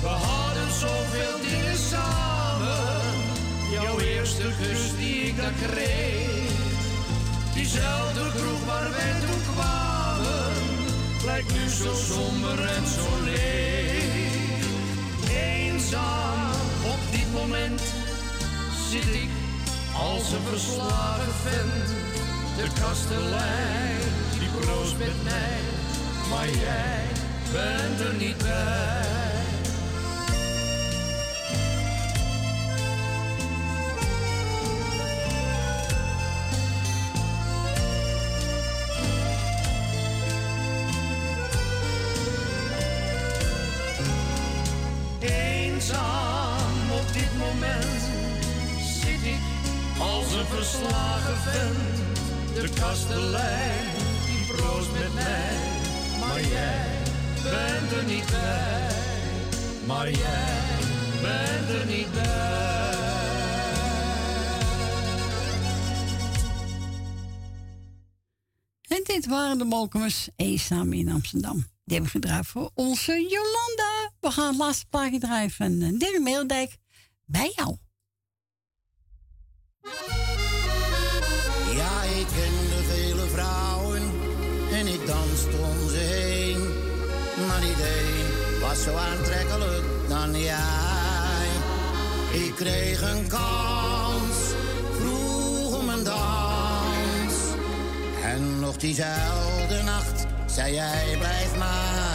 We hadden zoveel dingen samen. Jouw eerste kus die ik daar kreeg. Diezelfde kroeg waar wij toen kwamen. Lijkt nu zo somber en zo leeg. Eenzaam op dit moment zit ik als een verslagen vent. De kastelein die proost met mij. Maar jij bent er niet bij. Verslagen vent. De kastelein die proost met mij, maar jij bent er niet bij. Maar jij bent er niet bij. En dit waren de Molkemers eenzaam in Amsterdam. Die hebben gedraaid voor onze Jolanda. We gaan het laatste plaatje draaien van eh, Debbie Meeldijk. Bij jou. Ik kende vele vrouwen en ik danste om ze heen. Maar één was zo aantrekkelijk dan jij. Ik kreeg een kans, vroeg om een dans. En nog diezelfde nacht zei jij, blijf maar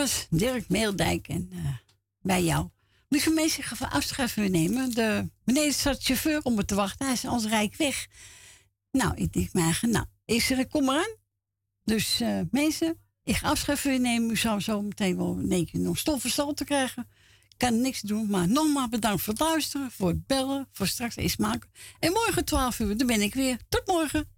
was Dirk Meeldijk en eh, bij jou. Lieve mensen, ik ga van afscheid van nemen. De, meneer staat chauffeur om me te wachten. Hij is als rijk weg. Nou, ik denk nou, ik zeg, kom maar aan. Dus eh, mensen, ik ga afscheid nemen. U zou zo meteen wel een één keer nog te krijgen. Ik kan niks doen, maar nogmaals bedankt voor het luisteren, voor het bellen, voor straks eens maken. En morgen 12 uur, dan ben ik weer. Tot morgen.